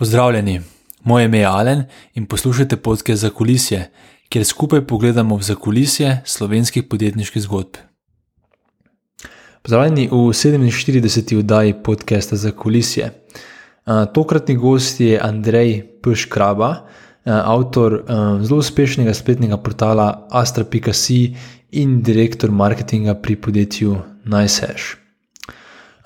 Pozdravljeni, moje ime je Alen in poslušate podke za kulisje, kjer skupaj pogledamo v zakulisje slovenskih podjetniških zgodb. Pozdravljeni v 47. oddaji podcasta za kulisje. Tokratni gost je Andrej Pškraba, avtor zelo uspešnega spletnega portala Astra.si in direktor marketinga pri podjetju NiceHash.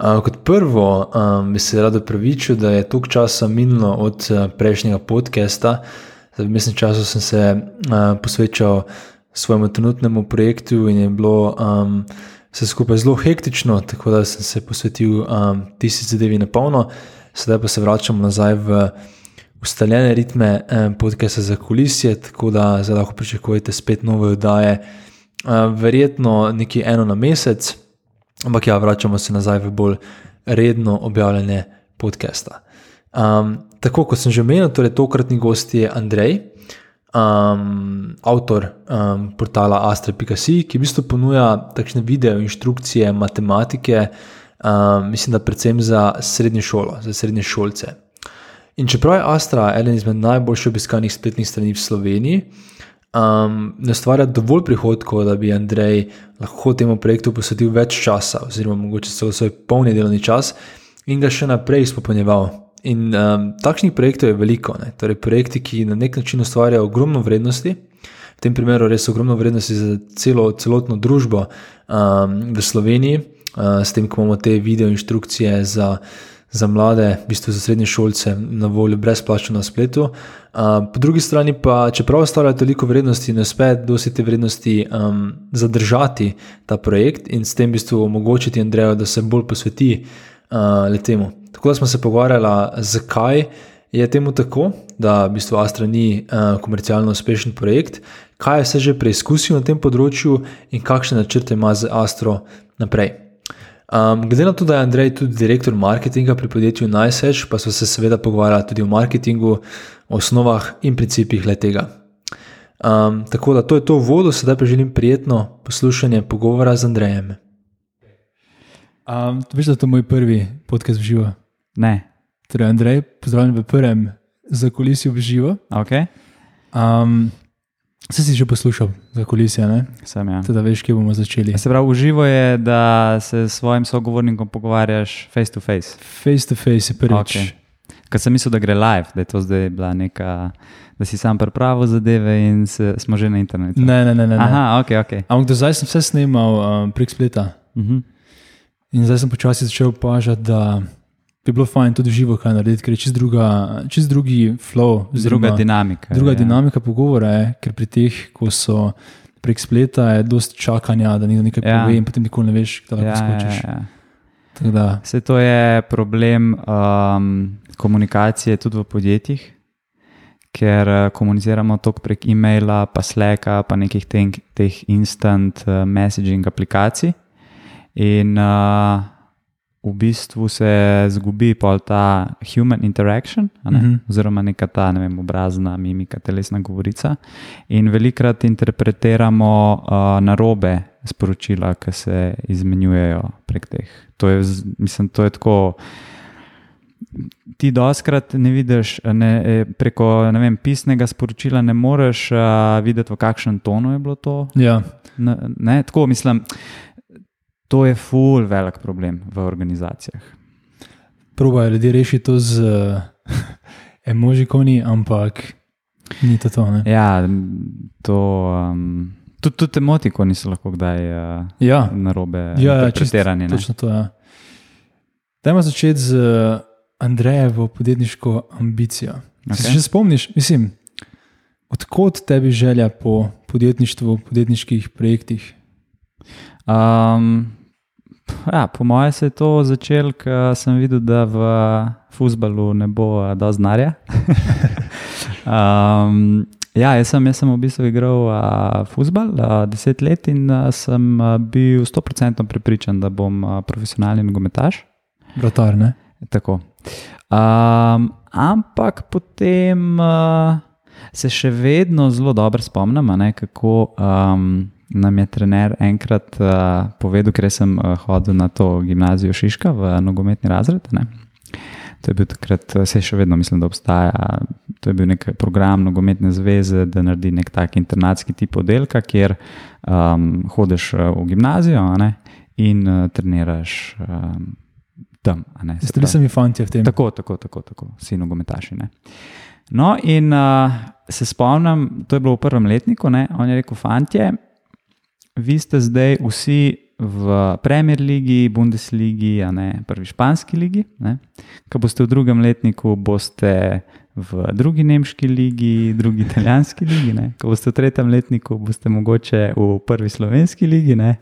Uh, kot prvo um, bi se rad upravičil, da je toliko časa minilo od uh, prejšnjega podcasta. V mestnem času sem se uh, posvečal svojemu trenutnemu projektu in je bilo um, vse skupaj zelo hektično, tako da sem se posvetil um, tisti zadevi na polno. Sedaj pa se vračamo nazaj v ustaljene ritme um, podcasta za kulisje, tako da zdaj lahko pričakujete spet nove oddaje, uh, verjetno nekje eno na mesec. Ampak ja, vračamo se nazaj v bolj redno objavljene podcaste. Um, tako kot sem že omenil, torej tokratni gost je Andrej, um, avtor um, portala Astra.si, ki v bistvu ponuja takšne video inštrukcije, matematike, um, mislim, da predvsem za srednjo šolo, za srednje šolce. In čeprav je Astra eden izmed najbolj obiskanih spletnih strani v Sloveniji, um, ne ustvarja dovolj prihodkov, da bi Andrej lahko temu projektu posvetil več časa, oziroma mogoče celo svoj polni delovni čas in ga še naprej izpopolnjeval. In um, takšnih projektov je veliko, ne? torej projekti, ki na nek način ustvarjajo ogromno vrednosti. V tem primeru res ogromno vrednosti za celo, celotno družbo um, v Sloveniji, uh, s tem, ko imamo te video inštrukcije za za mlade, v bistvu za srednje šolce, na voljo brezplačno na spletu. Uh, po drugi strani pa, čeprav ustvarjajo toliko vrednosti, ne uspe dosti te vrednosti um, zadržati ta projekt in s tem v bistvu omogočiti Andreju, da se bolj posveti uh, temu. Tako da smo se pogovarjali, zakaj je temu tako, da v bistvu Astra ni uh, komercialno uspešen projekt, kaj je vse že preizkusil na tem področju in kakšne načrte ima za Astro naprej. Um, glede na to, da je Andrej tudi direktor marketinga pri podjetju NiceHedge, pa so se seveda pogovarjali tudi o marketingu, osnovah in principih le tega. Um, tako da to je to vodo, sedaj pa želim prijetno poslušanje pogovora z Andrejem. Um, veš, da je to moj prvi podcast v živo? Ne. Torej, Andrej, pozdravljen v prvem zakulisju v živo. Okay. Um, Se si že poslušal za kulisije? Sem ja. Teda veš, kje bomo začeli. Se pravi, uživo je, da se s svojim sogovornikom pogovarjaš face to face. Face to face je prvič. Okay. Ker sem mislil, da gre live, da je to zdaj bila neka, da si sam pripravil zadeve in se, smo že na internetu. Ne, ne, ne. ne. Aha, ok, ok. Ampak do zdaj sem vse snimal um, prek spleta. Uh mhm. -huh. In zdaj sem počasi začel opažati, da bi bilo fajn tudi živo kaj narediti, ker je čist, druga, čist drugi flow. Druga dinamika. Druga je, dinamika ja. pogovora je, ker pri teh, ko so prek spleta, je dosti čakanja, da nekdo nekaj ja. pove in potem nikoli ne veš, kaj lahko ja, skočiš. Ja, ja. Vse to je problem um, komunikacije tudi v podjetjih, ker uh, komuniciramo tok prek e-maila, pa sleka, pa nekih ten, teh instant uh, messaging aplikacij. In uh, v bistvu se zgubi ta human interaction, ne? uh mhm. -huh. oziroma neka ta ne vem, obrazna mimika, telesna govorica. In velikrat interpretiramo uh, narobe sporočila, ki se izmenjujejo prek teh. To je, mislim, to je tako. Ti doskrat ne vidiš ne, e, preko ne vem, pisnega sporočila, ne moreš uh, videti, v kakšnem tonu je bilo to. Ja. Ne, ne, tako mislim to je ful velik problem v organizacijah. Probajo ljudje rešiti to z uh, emojikoni, ampak ni to. to ja, to. Um, Tudi tud emotikoni so lahko kdaj uh, ja. na robe ja, ja pretirani. Točno to je. Ja. Dajmo začeti z uh, Andrejevo podjetniško ambicijo. Okay. Se že spomniš, mislim, odkot tebi želja po podjetništvu, podjetniških projektih? Um, Ja, po mojem se je to začelo, ker sem videl, da v futbalu ne bo dovolj znarja. um, ja, jaz sem, jaz sem v bistvu igral uh, futbal uh, deset let in uh, sem uh, bil sto procentno prepričan, da bom uh, profesionalni nogometaš. Vratar, ne? Tako. Um, ampak potem uh, se še vedno zelo dobro spomnim, ne, kako. Um, nam je trener enkrat uh, povedal, ker sem uh, hodil na to gimnazijo Šiška v nogometni razred. Ne? To je bil takrat, vse še vedno mislim, da obstaja. To je bil nek program nogometne zveze, da naredi nek tak internatski tip oddelka, kjer um, hodiš v gimnazijo ne, in uh, treniraš um, tam. Ste bili sami fanti v tem? Tako, tako, tako, tako. si nogometaši. Ne. No, in uh, se spomnim, to je bilo v prvem letniku, ne, on je rekel: Fantje, vi ste zdaj vsi v Premier League, Bundesligi, a ne prvi španski ligi. Ko boste v drugem letniku, boste v drugi nemški ligi, drugi italijanski ligi. Ne? Ko boste v tretjem letniku, boste mogoče v prvi slovenski ligi. Ne?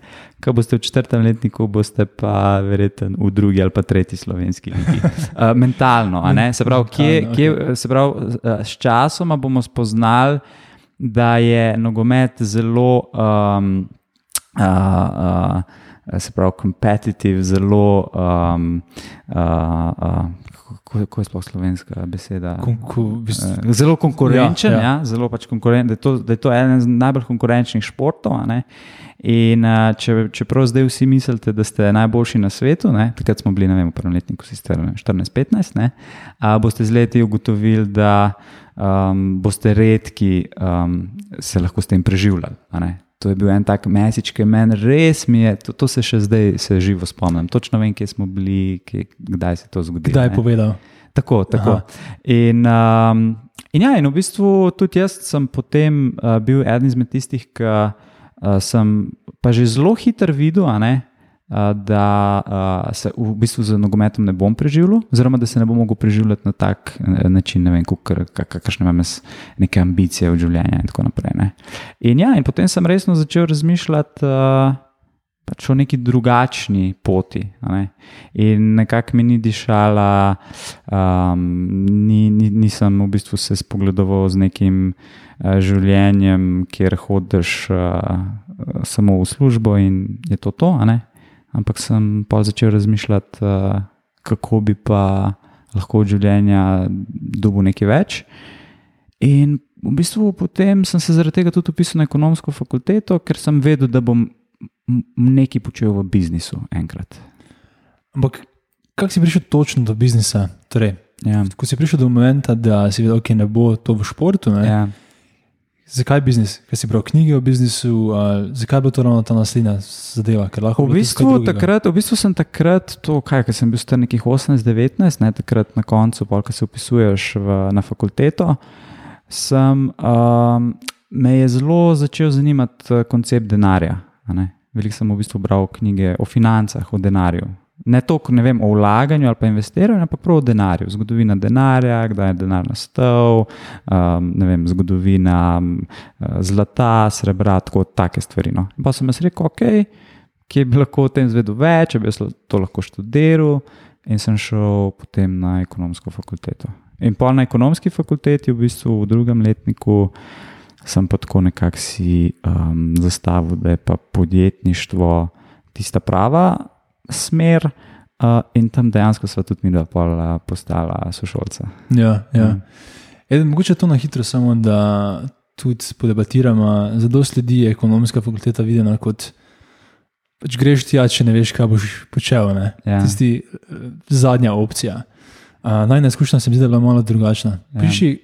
Ko boste v četrtem letniku, boste pa verjetno v drugi ali pa tretji slovenski ligi. Uh, mentalno, se pravi, kje, kje, se pravi, s časoma bomo spoznali, da je nogomet zelo. Um, uh, uh, se pravi, kompetitiv, zelo. Um, uh, uh, Kako je sploh slovenska beseda? Konku, bistu, zelo konkurenčen, ja, ja. Ja, zelo pač konkuren, da, je to, da je to eden najbolj konkurenčnih športov. In če, čeprav zdaj vsi mislite, da ste najboljši na svetu, ne, takrat smo bili, vem, v prvem letniku, sicer 14-15, boste z leti ugotovili, da um, boste redki um, se lahko s tem preživljali to je bil en tak mesič, ki meni res mi je, to, to se še zdaj se živo spomnim. Točno vem, kje smo bili, kje, kdaj se je to zgodilo. Kdaj je povedal? Tako, tako. In, um, in, ja, in v bistvu tudi jaz sem potem uh, bil eden izmed tistih, ki uh, sem pa že zelo hiter videl, ne, da se v bistvu z nogometom ne bom preživljal, oziroma da se ne bom mogel preživljati na tak e, način, ne vem, kakšne imam neke ambicije v življenju in tako naprej. Ne. In ja, in potem sem resno začel razmišljati. Pač o neki drugačni poti. Ne? In nekako mi ni dišala, um, ni, ni, nisem v bistvu se spogledoval z nekim uh, življenjem, kjer hodiš uh, samo v službo in je to to ampak sem pa začel razmišljati, uh, kako bi pa lahko od življenja dobil nekaj več. In v bistvu potem sem se zaradi tega tudi upisal na ekonomsko fakulteto, ker sem vedel, da bom nekaj počel v biznisu enkrat. Ampak kako si prišel točno do biznisa? Torej, ja. Ko si prišel do momenta, da si videl, da okay, ne bo to v športu. Ja. Zakaj biznis? Kaj si bral knjige o biznisu? Zakaj bo to ravno ta naslednja zadeva? V bistvu, takrat, v bistvu sem takrat, to, kaj, sem bil star nekih 18-19, ne takrat na koncu, ko se upisuješ v, na fakulteto, sem, um, me je zelo začel zanimati koncept denarja. Veliko sem v bistvu bral knjige o financah, o denarju, ne toliko ne vem, o vlaganju ali pa investiranju, ampak prav o denarju, zgodovina denarja, kdaj je denar nastal, um, vem, zgodovina um, zlata, srebra, tako take stvari. No. Pa sem jaz rekel, ok, kje bi lahko o tem zvedel več, bi to lahko študiral, in sem šel potem na ekonomsko fakulteto. In pa na ekonomski fakulteti, v bistvu v drugem letniku. Sem pa tako nekako si um, zastavil, da je pa podjetništvo tista prava smer, uh, in tam dejansko smo tudi mi, da pa uh, postala sošolca. Ja, ja. Mm. Eden, mogoče to na hitro, samo da tudi podebatiramo. Zelo sledi ekonomska fakulteta, videna kot. Pač greš ti, če ne veš, kaj boš počel. Ja. Tisti uh, zadnja opcija. Uh, Najna izkušnja se mi zdi, da je malo drugačna. Ja. Piši,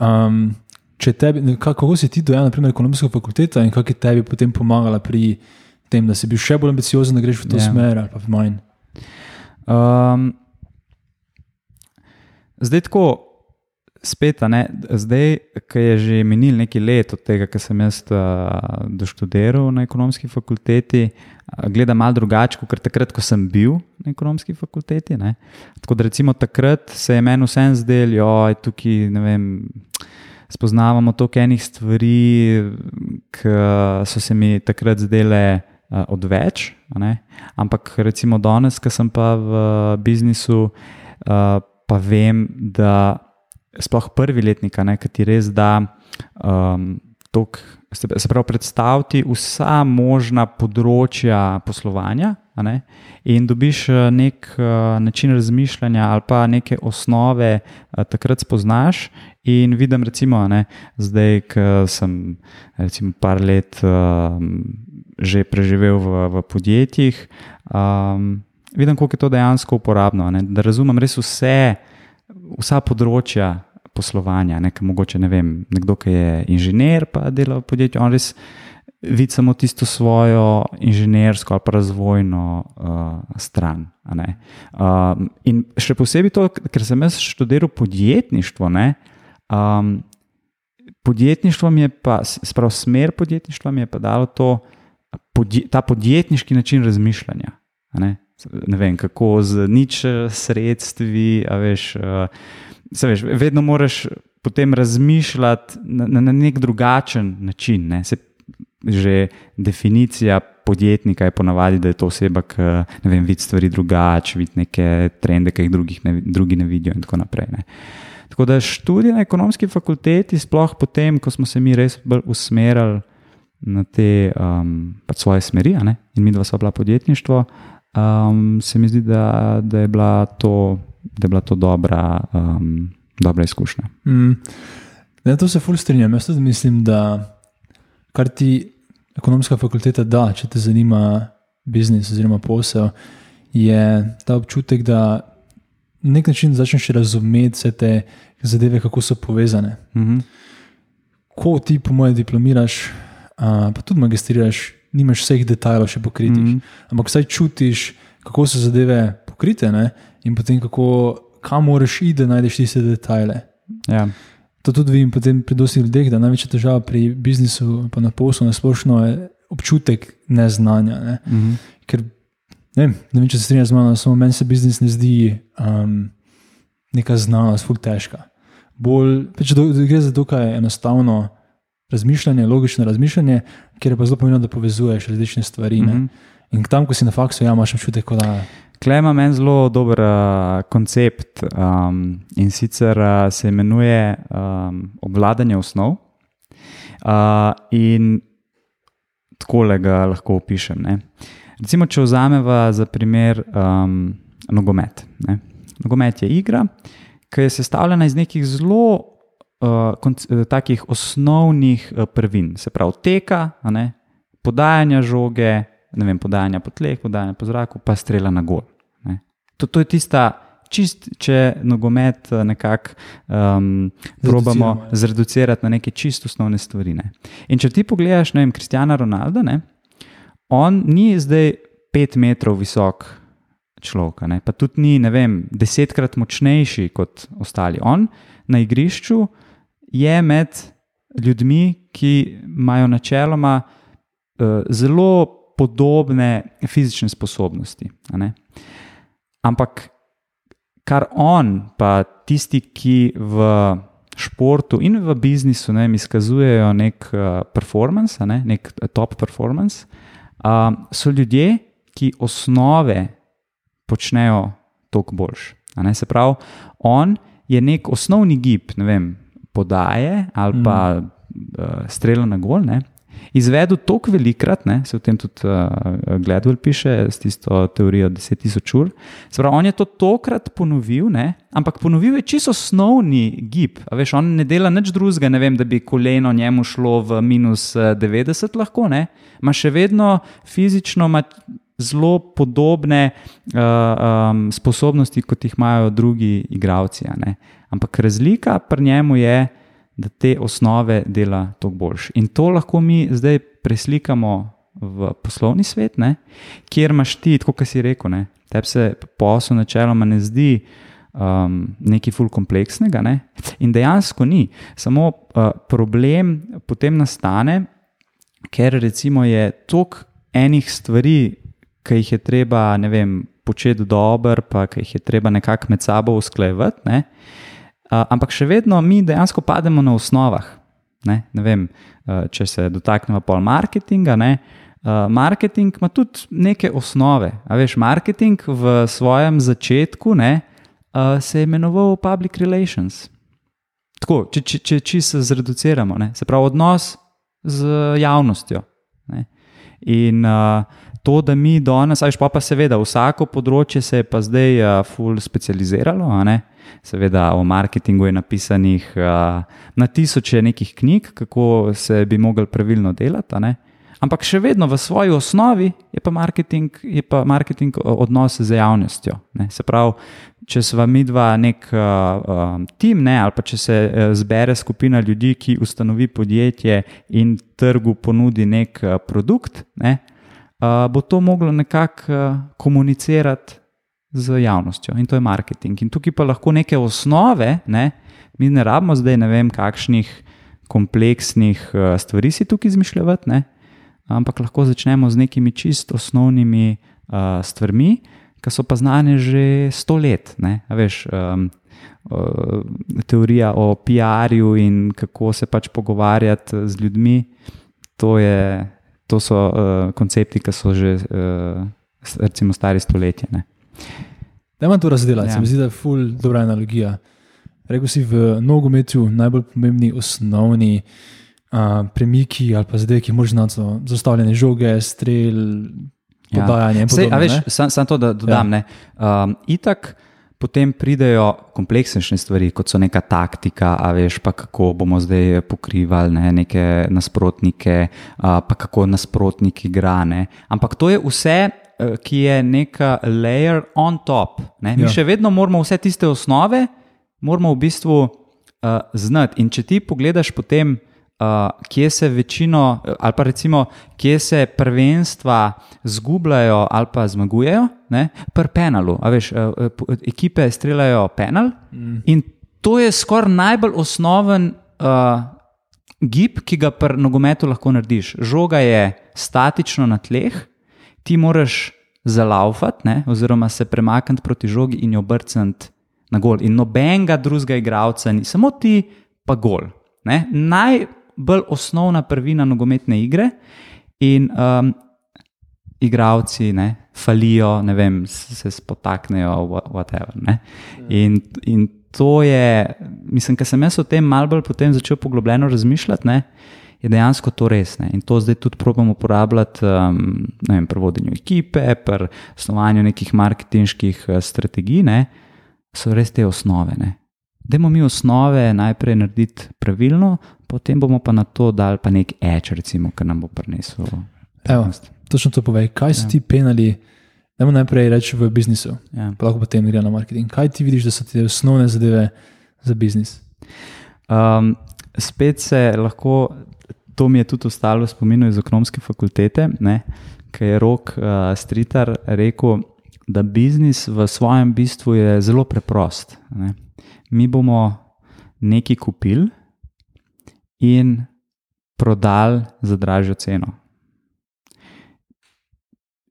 um, tebi, kako si ti dojel, naprimer, ekonomsko fakulteto in kako je tebi potem pomagala pri tem, da si bil še bolj ambiciozen, da greš v to yeah. Ja. smer ali pa v manj? Um, zdaj, tako spet, ne, zdaj, ki je že minil nekaj let od tega, kar sem jaz uh, doštudiral na ekonomski fakulteti, uh, gledam malo drugače, kot takrat, ko sem bil na ekonomski fakulteti. Ne. Tako da, recimo, takrat se je meni vsem zdelo, da tukaj, ne vem. Spoznavamo toliko enih stvari, ki so se mi takrat zdele odveč. Ampak recimo danes, ki sem pa v biznisu, uh, pa vem, da sploh prvi letnik, ki ti res da. Um, Tok, se pravi, predstaviti vsa možna področja poslovanja in dobiš nek uh, način razmišljanja ali pa neke osnove, uh, takrat spoznaš. In vidim, recimo, ne, zdaj, ki sem recimo, par let uh, že preživel v, v podjetjih. Um, vidim, koliko je to dejansko uporabno. Ne? Da razumem res vse, vsa področja poslovanja. Ne? Mogoče ne vem, nekdo, ki je inženir, pa dela v podjetju, on res vidi samo tisto svojo inženirsko ali pa razvojno uh, stran. Uh, in še posebej to, ker sem jaz študiral podjetništvo. Ne, um, podjetništvo mi je pa, sprav smer podjetništva mi je pa dalo to, podje, ta podjetniški način razmišljanja. Ne, ne vem, kako z nič sredstvi, a veš. Uh, Veš, vedno moraš potem razmišljati na, na, nek drugačen način. Ne. Se že definicija podjetnika je ponavadi, da je to oseba, ki vidi stvari drugače, vidi neke trende, ki jih ne, drugi ne vidijo, in tako naprej. Ne. Tako da študij na ekonomski fakulteti, sploh potem, ko smo se mi res bolj usmerili na te um, pač svoje smeri, in mi dva sva bila podjetništvo, um, se mi zdi, da, da, je, bila to, da je bila to dobra, um, dobra izkušnja. Mm. Ne, to se fulj strinjam. Jaz tudi mislim, da kar ti ekonomska fakulteta da, če te zanima biznis oziroma posel, je ta občutek, da na nek način začneš razumeti vse te zadeve, kako so povezane. Mm -hmm. Ko ti, po mojem, diplomiraš, a, pa tudi magistriraš, nimaš vseh detajlov še pokritih, mm -hmm. ampak vsaj čutiš, kako so zadeve pokrite ne? in potem kako. Kam moraš iti, da najdeš tiste detajle? Ja. To tudi vidim pri dosti ljudeh, da največja težava pri biznisu, pa na poslu, na splošno je občutek neznanja. Ne? Mm -hmm. Ker ne vem, ne vem, če se strinjam z mano, samo meni se biznis ne zdi um, neka znanost, ful težka. Bolj, če do, gre za dokaj enostavno razmišljanje, logično razmišljanje, ker je pa zelo pomembno, da povezuješ različne stvari. Mm -hmm. In tam, ko si na faksu, ja, imaš občutek, da. Klej ima meni zelo dober uh, koncept um, in sicer uh, se imenuje um, obvladanje osnov. Uh, in tako ga lahko opišem. Ne. Recimo, če vzamemo za primer um, nogomet. Ne. Nogomet je igra, ki je sestavljena iz nekih zelo uh, takih osnovnih uh, prvin, se pravi, teka, ne, podajanja žoge, ne vem, podajanja po tleh, podajanja po zraku, pa strela na gol. To, to je tista, čist, če nogomet nekako um, probamo ja. zreducirati na neke čisto osnovne stvari. Ne. In če ti pogledaš, ne vem, Kristjana Ronalda, ne, on ni zdaj pet metrov visok. Človeka, pa tudi ni, ne vem, desetkrat močnejši kot ostali. On na igrišču je med ljudmi, ki imajo načeloma uh, zelo podobne fizične sposobnosti. Ampak kar on, pa tisti, ki v športu in v biznisu ne, izkazujejo nek uh, performance, ne, nek top performance, uh, so ljudje, ki osnove počnejo toliko boljš. Se pravi, on je nek osnovni gib, ne vem, podaje ali pa mm. uh, strela na gol, ne, izvedel toliko velikrat, ne, se v tem tudi uh, Gledwell piše s tisto teorijo 10.000 ur. Pravi, on je to tokrat ponovil, ne, ampak ponovil je čisto osnovni gib. Veš, on ne dela nič drugega, ne vem, da bi koleno njemu šlo v minus 90, eh, lahko ne. Ma še vedno fizično ima zelo podobne uh, um, sposobnosti, kot jih imajo drugi igravci. Ampak razlika pri njemu je, da te osnove dela toliko boljše. In to lahko mi zdaj preslikamo v poslovni svet, ne? kjer imaš ti, kot si rekel, ne? tebi se posel načeloma ne zdi um, nekaj ful kompleksnega. Ne? In dejansko ni. Samo uh, problem potem nastane, ker recimo je toliko enih stvari, ki jih je treba vem, početi dobro, pa ki jih je treba nekako med sabo usklajevati. Ne? ampak še vedno mi dejansko pademo na osnovah. Ne, ne vem, uh, če se dotaknemo pol marketinga. Ne, uh, marketing ima tudi neke osnove. A veš, marketing v svojem začetku ne, uh, se je imenoval public relations. Tako, če, če, če, če se zreduciramo, ne, se pravi odnos z javnostjo. Ne. In uh, to, da mi danes, ajš pa, pa seveda, vsako področje se je pa zdaj uh, full specializiralo. Seveda, o marketingu je napisanih uh, na tisoče nekih knjig, kako se bi lahko pravilno delati. Ampak še vedno v svoji osnovi je pa marketing, je pa marketing odnos z javnostjo. Ne? Se pravi, če smo mi dva nek uh, uh, tim, ne? ali pa če se uh, zbere skupina ljudi, ki ustanovi podjetje in trgu ponudi nek uh, produkt, ne? Bo to moglo nekako komunicirati z javnostjo in to je marketing. In tukaj pa lahko neke osnove, ne? mi ne rabimo zdaj ne vem, kakšnih kompleksnih stvari si tukaj izmišljati ampak lahko začnemo z nekimi čist osnovnimi uh, stvarmi, ki so pa znane že sto let. Veš, um, uh, teorija o PR-ju in kako se pač pogovarjati z ljudmi, to, je, to so uh, koncepti, ki so že uh, recimo, stari stoletje. Da ima to razdelati, ja. se mi zdi, da je ful dobra analogija. Rekl si v nogometu najbolj pomembni osnovni uh, premiki ali pa zdaj, ki možno so zastavljene žoge, strel, ja. podajanje. Ja. Samo sam to, da dodam. Ja. Um, itak. Potem pridejo kompleksnejše stvari, kot so neka taktika, a veš, pa kako bomo zdaj pokrivali ne, neke nasprotnike, a, pa kako nasprotniki igrajo. Ampak to je vse, e, ki je neka layer on top. Ne. Mi ja. še vedno moramo vse tiste osnove, moramo v bistvu uh, znati. In če ti pogledaš potem uh, kje se večino, ali pa recimo, kje se prvenstva zgubljajo ali pa zmagujejo, pri penalu. Veš, uh, ekipe streljajo penal mm. in to je skoraj najbolj osnoven uh, gib, ki ga pri nogometu lahko narediš. Žoga je statično na tleh, ti moraš zalaufati, oziroma se premakniti proti žogi in jo brcniti na gol. In nobenega drugega igralca ni, samo ti pa gol. Ne? Naj, bolj osnovna prvina nogometne igre. In um, igravci ne, falijo, ne vem, se spotaknejo, whatever. Ne. In, in to je, mislim, ker sem jaz o tem malo bolj potem začel poglobljeno razmišljati, ne, je dejansko to res. Ne. In to zdaj tudi probujemo uporabljati um, pri vodenju ekipe, pri snovanju nekih marketinških uh, strategij, ne, so res te osnove. Ne. Dajmo mi osnove najprej narediti pravilno, potem bomo pa na to dali pa nek edge, recimo, ki nam bo prinesel. Točno to povej, kaj so ja. ti penali. Dajmo najprej reči v biznisu, ja. pa lahko potem gre na marketing. Kaj ti vidiš, da so te osnovne zadeve za biznis? Um, spet se lahko, to mi je tudi ostalo v spominu iz ekonomske fakultete, ki je rok uh, Stritar rekel, da biznis v svojem bistvu je zelo preprost. Ne? Mi bomo nekaj kupili, in prodali za dražjo ceno.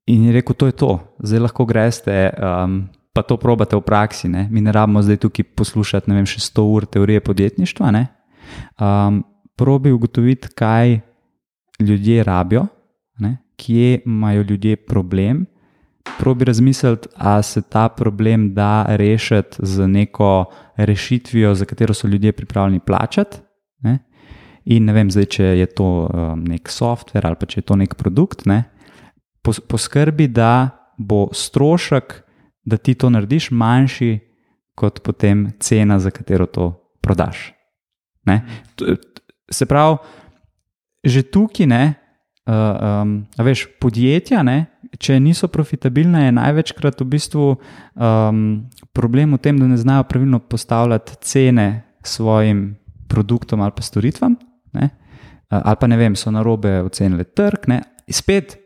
In je rekel, to je to, zdaj lahko greste, um, pa to probate v praksi. Ne? Mi ne rabimo zdaj tukaj poslušati, ne vem, še 100 ur teorije podjetništva. Um, probi ugotoviti, kaj ljudje rabijo, ne? kje imajo ljudje problem. Probi razmisliti, ali se ta problem da rešiti z neko rešitvijo, za katero so ljudje pripravljeni plačati. Ne? In ne vem, zdaj, če je to um, nek softver ali pa če je to nek produkt, ne, poskrbi, da bo strošek, da ti to narediš, manjši kot potem cena, za katero to prodaš. Ne. Se pravi, že tukaj, ne, uh, um, veš, podjetja, ne, če niso profitabilna, je največkrat v bistvu um, problem v tem, da ne znajo pravilno postavljati cene svojim produktom ali pa storitvam ne? ali pa ne vem, so na robe ocenili trg, ne? spet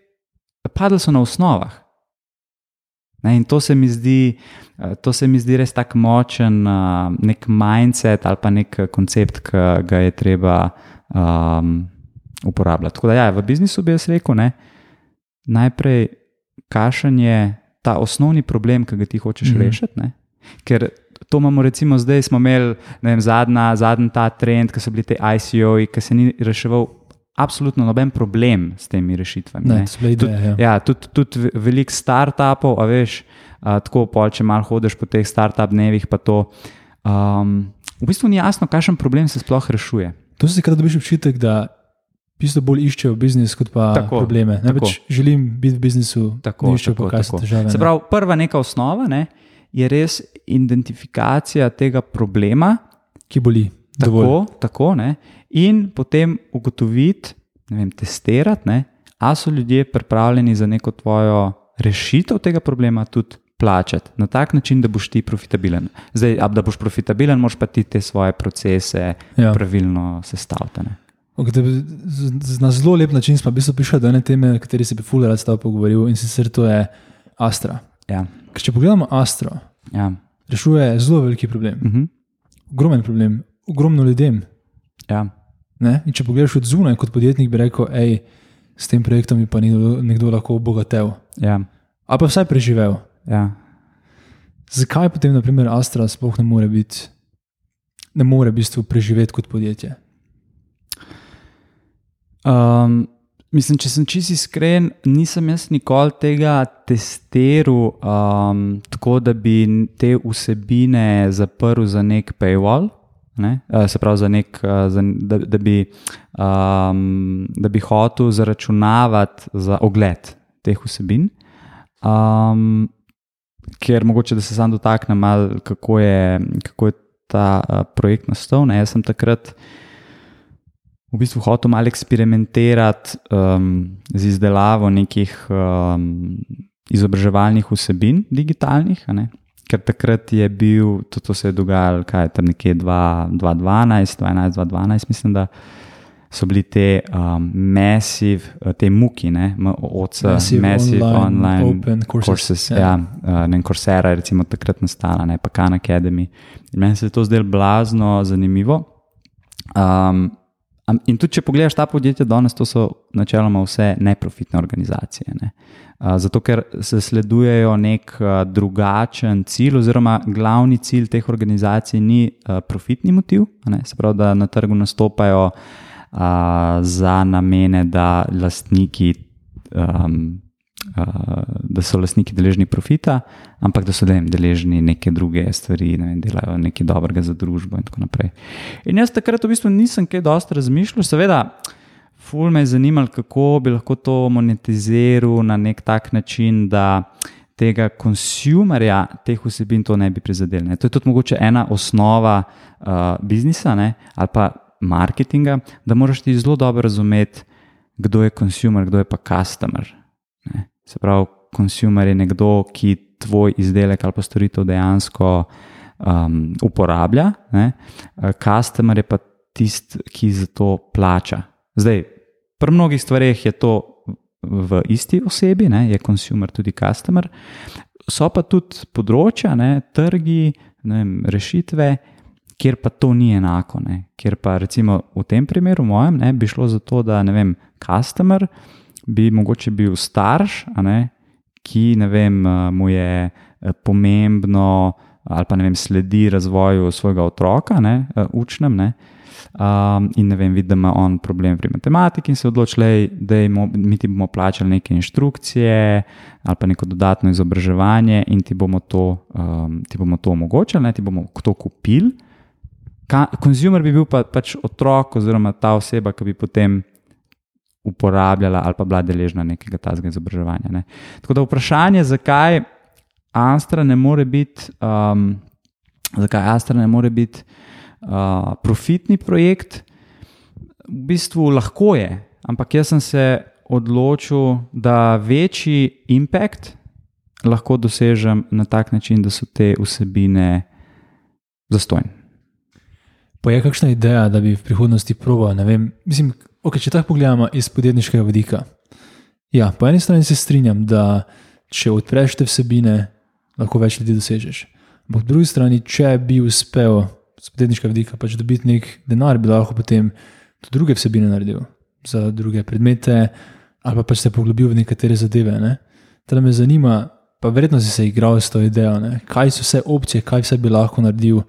padli so na osnovah. Ne? In to se mi zdi, to se mi zdi res tako močen nek mindset ali pa nek koncept, ki ga je treba um, uporabljati. Tako da, ja, v biznisu bi jaz rekel, ne? najprej kašen je ta osnovni problem, ki ga ti hočeš mm -hmm. rešiti. Ne? Ker to imamo, recimo, zdaj smo imeli vem, zadnja, zadnji ta trend, ki so bili te ICO-ji, ki se ni reševal. Absolutno noben problem s temi rešitvami. Ne, ideje, tud, ja. ja, tudi tud veliko startupov, a veš, a, tako pol, če malo hodiš po teh startup dnevih, pa to. Um, v bistvu ni jasno, kakšen problem se sploh rešuje. To si kar dobiš občutek, da bistvo bolj iščejo biznis kot pa tako, probleme. Ne, tako. Želim biti v biznisu, tako iščejo pa kaj so težave. Se pravi, prva neka osnova ne, je res identifikacija tega problema, ki boli. Tako, tako, in potem ugotoviti, vem, testirati, ne, a so ljudje pripravljeni za neko tvojo rešitev tega problema tudi plačati na tak način, da boš ti profitabilen. Zdaj, da boš profitabilen, moraš pa ti te svoje procese ja. pravilno sestaviti. Okay, na zelo lep način smo prišli do ene teme, o kateri se bi Fuller rad stavil pogovoril in sicer to je Astra. Ja. Če pogledamo Astro, ja. rešuje zelo veliki problem. Uh mhm. -huh. Ogromen problem, ogromno ljudem. Ja. Če pogledaš od zunaj, kot podjetnik, bi rekel, da s tem projektom bi pa nekdo, nekdo lahko obogatil. Ja. Ali pa vsaj preživel. Ja. Zakaj potem, naprimer, Astra sploh ne more biti, ne more v bistvu preživeti kot podjetje? Um, mislim, če sem čisto iskren, nisem jaz nikoli tega testiral um, tako, da bi te vsebine zaprl za nek paywall. Ne? Uh, se pravi, nek, uh, za, da, da, bi, um, da bi hotel zaračunavati za ogled teh vsebin. Um, ker mogoče da se sam dotaknem, kako, kako je ta uh, projekt nastal. Ne? Jaz sem takrat v bistvu hotel malo eksperimentirati um, z izdelavo nekih um, izobraževalnih vsebin, digitalnih. Ker takrat je bil, to, to se je dogajalo, kaj je tam nekje 2012, 2012, mislim, da so bili te um, massive, uh, te muki, ne, OC, massive, massive online, online open courses. courses yeah. Ja, uh, ne, Coursera je recimo takrat nastala, ne pa Khan Academy. In meni se je to zdelo blazno zanimivo. Um, in tudi, če pogledaš ta podjetja danes, to so načeloma vse neprofitne organizacije. Ne. Zato, ker se sledujejo nek drugačen cilj, oziroma glavni cilj teh organizacij ni profitni motiv, ne, se pravi, da na trgu nastopajo za namene, da, lastniki, um, da so lastniki deležni profita, ampak da so vem, deležni neke druge stvari, ne vem, delajo nekaj dobrega za družbo in tako naprej. In jaz takrat v bistvu nisem kaj dosti razmišljal, seveda. Ful me je zanimalo, kako bi lahko to monetiziral na nek tak način, da tega konsumerja, teh vsebin, to ne bi prizadel. Ne. To je tudi mogoče ena osnova uh, biznisa ne, ali pa marketinga, da moraš ti zelo dobro razumeti, kdo je konsumer, kdo je pa customer. Ne? Se pravi, konsumer je nekdo, ki tvoj izdelek ali pa storitev dejansko um, uporablja, ne? customer je pa tisti, ki za to plača. Zdaj, pri mnogih stvareh je to v isti osebi, ne? je konsumer tudi customer. So pa tudi področja, ne? trgi, ne vem, rešitve, kjer pa to ni enako. Ne? Ker pa recimo v tem primeru, mojem, ne, bi šlo za to, da ne vem, customer bi mogoče bil starš, ne, ki ne vem, mu je eh, pomembno ali pa ne vem, sledi razvoju svojega otroka, ne, eh, učnem. Ne. Um, in ne vem, vidi, da ima on problem pri matematiki, in se odloči, da mi ti bomo plačali neke inštrukcije ali pa neko dodatno izobraževanje, in ti bomo to, um, ti bomo to omogočili, ne, ti bomo to kupili. Konzumer bi bil pa, pač otrok, oziroma ta oseba, ki bi potem uporabljala ali pa bila deležna nekega tazga izobraževanja. Ne. Tako da vprašanje, zakaj Astra ne more biti, um, zakaj Astra ne more biti uh, profitni projekt, v bistvu lahko je, ampak jaz sem se odločil, da večji impact lahko dosežem na tak način, da so te vsebine zastojne. Pa je kakšna ideja, da bi v prihodnosti proval? Mislim, okay, če tako pogledamo iz podjetniškega vidika. Ja, po eni strani se strinjam, da če odpreš te vsebine, lahko več ljudi dosežeš. Ampak po drugi strani, če bi uspel z podjetniškega vidika pač dobiti nek denar, bi lahko potem tudi druge vsebine naredil za druge predmete, ali pa pač se poglobil v nekatere zadeve. Ne? Teda me zanima, pa verjetno si se igral s to idejo, ne? kaj so vse opcije, kaj vse bi lahko naredil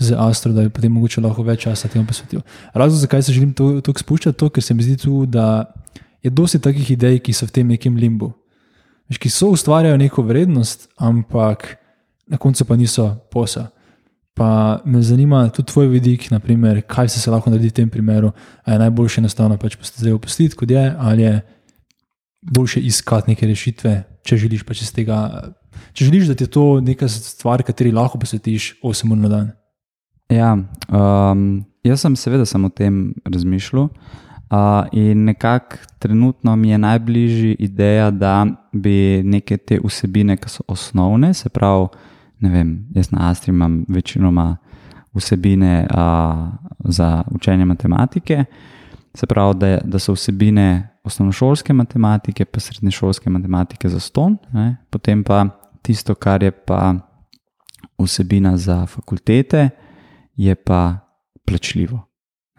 z Astro, da bi potem mogoče lahko več časa temu posvetil. Razlog, zakaj se želim to, spuščati, to, ker se mi zdi tu, da je dosti takih idej, ki so v tem nekem limbu. Veš, ki so ustvarjajo neko vrednost, ampak na koncu pa niso posa. Pa me zanima tudi tvoj vidik, naprimer, kaj se, se lahko naredi v tem primeru. Ali je najboljše enostavno pač zdaj opustiti, kot je, ali je boljše iskati neke rešitve, če želiš pač iz tega. Če želiš, da je to neka stvar, kateri lahko posvetiš 8 ur na dan. Ja, um, jaz sem seveda sem o tem razmišljal, Uh, in nekako trenutno mi je najbližji ideja, da bi neke te vsebine, ki so osnovne, se pravi, ne vem, jaz na Astri imam večinoma vsebine uh, za učenje matematike, se pravi, da, da so vsebine osnovnošolske matematike, pa srednješolske matematike za ston, ne? potem pa tisto, kar je pa vsebina za fakultete, je pa plačljivo.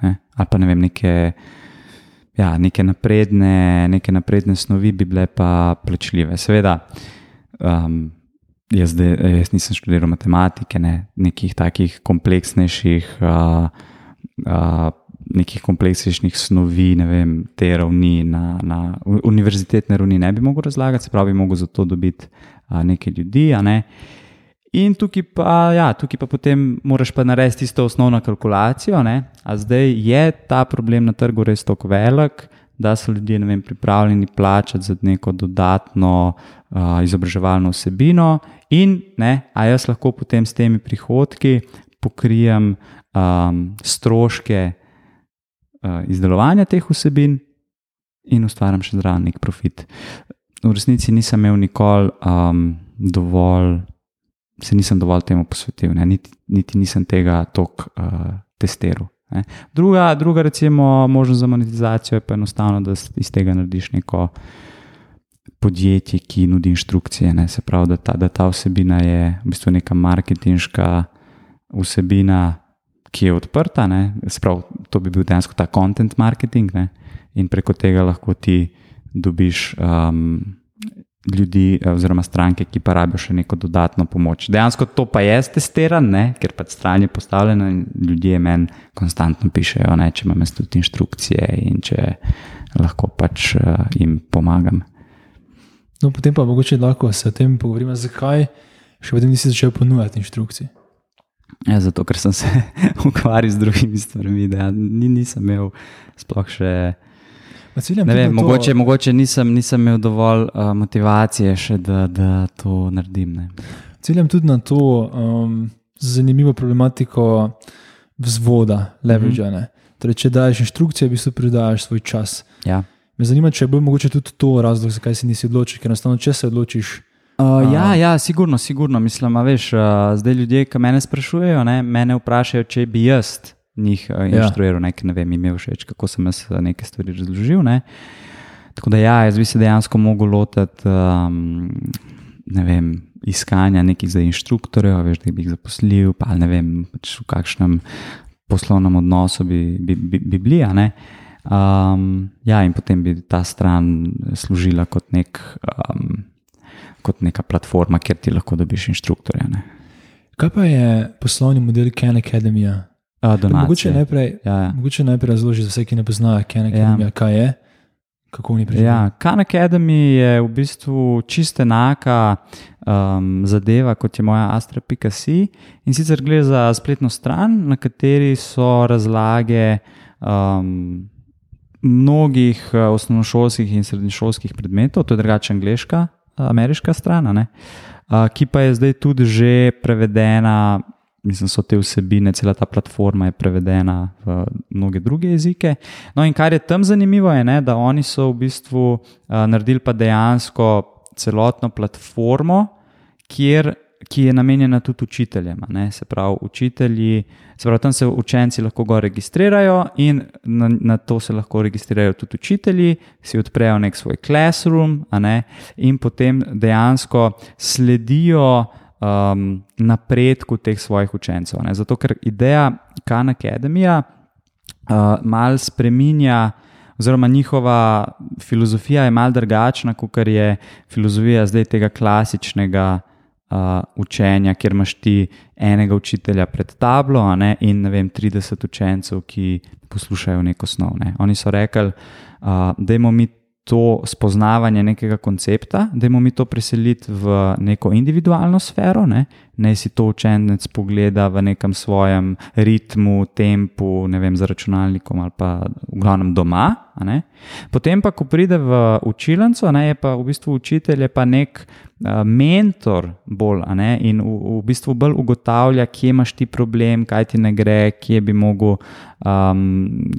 Ne? Ali pa ne vem, neke ja, neke, napredne, neke napredne snovi bi bile pa plačljive. Seveda, um, jaz, de, jaz nisem študiral matematike, ne, nekih takih kompleksnejših. Uh, uh, Nekih kompleksnih snovi, ne vem, te ravni, na, na univerzitetne ravni, ne bi mogel razlagati, se pravi, mogo za to dobiti a, nekaj ljudi. Ne. In tukaj pa, ja, tukaj pa potem moraš pa narediti tisto osnovno kalkulacijo. Zdaj je ta problem na trgu res tako velik, da so ljudje vem, pripravljeni plačati za neko dodatno uh, izobraževalno vsebino, in ne, a jaz lahko potem s temi prihodki pokrijem um, stroške uh, izdelovanja teh vsebin in ustvarjam še zraven nek profit. V resnici nisem imel nikoli um, dovolj se nisem dovolj temu posvetil, niti, niti nisem tega tok uh, testiral. Ne. Druga, druga, recimo, možnost za monetizacijo je pa enostavno, da iz tega narediš neko podjetje, ki nudi inštrukcije. Ne. Se pravi, da ta, da ta vsebina je v bistvu neka marketinška vsebina, ki je odprta. Pravi, to bi bil dejansko ta content marketing ne. in preko tega lahko ti dobiš. Um, ljudi, eh, oziroma stranke, ki pa rabijo še neko dodatno pomoč. Dejansko to pa je testirano, ker pač stran je postavljeno in ljudje meni konstantno pišejo, ne, če imam tudi inštrukcije in če lahko pač uh, jim pomagam. No, potem pa mogoče lahko se o tem pogovorimo, zakaj še vedno nisi začel ponujati inštrukcije. Ja, zato, ker sem se ukvarjal z drugimi stvarmi, da nisem imel sploh še. Vem, mogoče, mogoče nisem, nisem imel dovolj uh, motivacije, še, da, da to naredim. Ciljam tudi na to um, zanimivo problematiko vzvoda, leverage. Mm -hmm. torej, če daš inštrukcije, v bistvu predaš svoj čas. Ja. Me zanima, če je bil mogoče tudi to razlog, zakaj si nisi odločil, ker enostavno, če se odločiš. Uh, ja, ja, sigurno, sigurno. Mislim, veš, uh, zdaj ljudje, ki me sprašujejo, ne, mene vprašajo, če bi jaz njih uh, inštruiral, ja. ne vem, imel všeč, kako sem jaz eh, neke stvari razložil. Ne. Tako da, ja, jaz bi se dejansko mogel lotiti um, ne vem, iskanja nekih za inštruktorjev, veš, da bi jih zaposlil, pa ne vem, pač v kakšnem poslovnem odnosu bi, bi, bi, bi bili. Um, ja, in potem bi ta stran služila kot, nek, um, kot neka platforma, kjer ti lahko dobiš inštruktorja. Ne. Kaj pa je poslovni model Ken Academy? Mogoče najprej, ja, ja. mogoče najprej razloži za vse, ki ne poznajo Khan Academy, ja. kaj je. Kako oni prišli? Ja, Khan Academy je v bistvu čiste enaka um, zadeva kot je moja Astra.si. In sicer gre za spletno stran, na kateri so razlage um, mnogih uh, osnovnošolskih in srednješolskih predmetov, to je drugače angliška, ameriška stran, uh, ki pa je zdaj tudi že prevedena mislim, so te vsebine, cela ta platforma je prevedena v mnoge druge jezike. No, in kar je tam zanimivo, je, ne, da oni so v bistvu uh, naredili pa dejansko celotno platformo, kjer, ki je namenjena tudi učiteljem. Ne, se pravi, učitelji, se pravi, tam se učenci lahko go registrirajo in na, na to se lahko registrirajo tudi učitelji, si odprejo nek svoj classroom ne, in potem dejansko sledijo um, napredku teh svojih učencev. Ne? Zato, ker ideja Khan Academy uh, malo spreminja, oziroma njihova filozofija je malo drugačna, kot je filozofija zdaj tega klasičnega. Uh, učenja, kjer imaš ti enega učitelja pred tablo ne, in ne vem, 30 učencev, ki poslušajo neko snov. Ne. Oni so rekli, uh, da imamo mi to spoznavanje nekega koncepta, da imamo mi to preseliti v neko individualno sfero, ne, ne si to učenec pogleda v nekem svojem ritmu, tempu, ne vem, za računalnikom ali pa v glavnem doma. Potem pa, ko pride v učilnico, je pa v bistvu učitelj pa nek mentor bolj ne, in v, v bistvu bolj ugotavlja, kje imaš ti problem, kaj ti ne gre, kje bi mogel, um,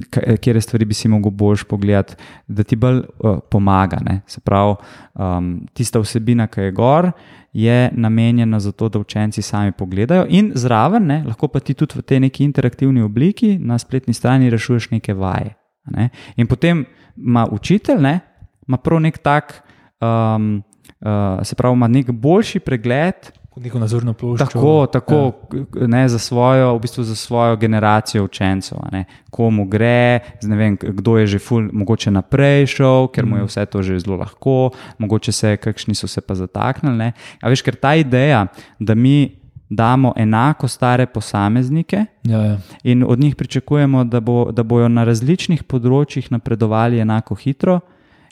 kje stvari bi si mogel boljš pogledati, da ti bolj uh, pomaga. Ne. Se pravi, um, tista vsebina, ki je gor. Je namenjena za to, da učenci sami pogledajo, in zraven, ne, lahko pa ti tudi v tej neki interaktivni obliki na spletni strani rešuješ neke vaje. Ne. In potem ima učitelj, ne, ima prav nek tak, um, uh, se pravi, ima nek boljši pregled. Kot neko nadzorno ploščo. Tako, tako ja. ne, za, svojo, v bistvu za svojo generacijo učencev, ne, komu gre, vem, kdo je že ful, mogoče naprej šel, ker mu je mhm. vse to že zelo lahko, mogoče se, kakšni so se pa zataknili. A veš, ker ta ideja, da mi damo enako stare posameznike ja, ja. in od njih pričakujemo, da, bo, da bojo na različnih področjih napredovali enako hitro,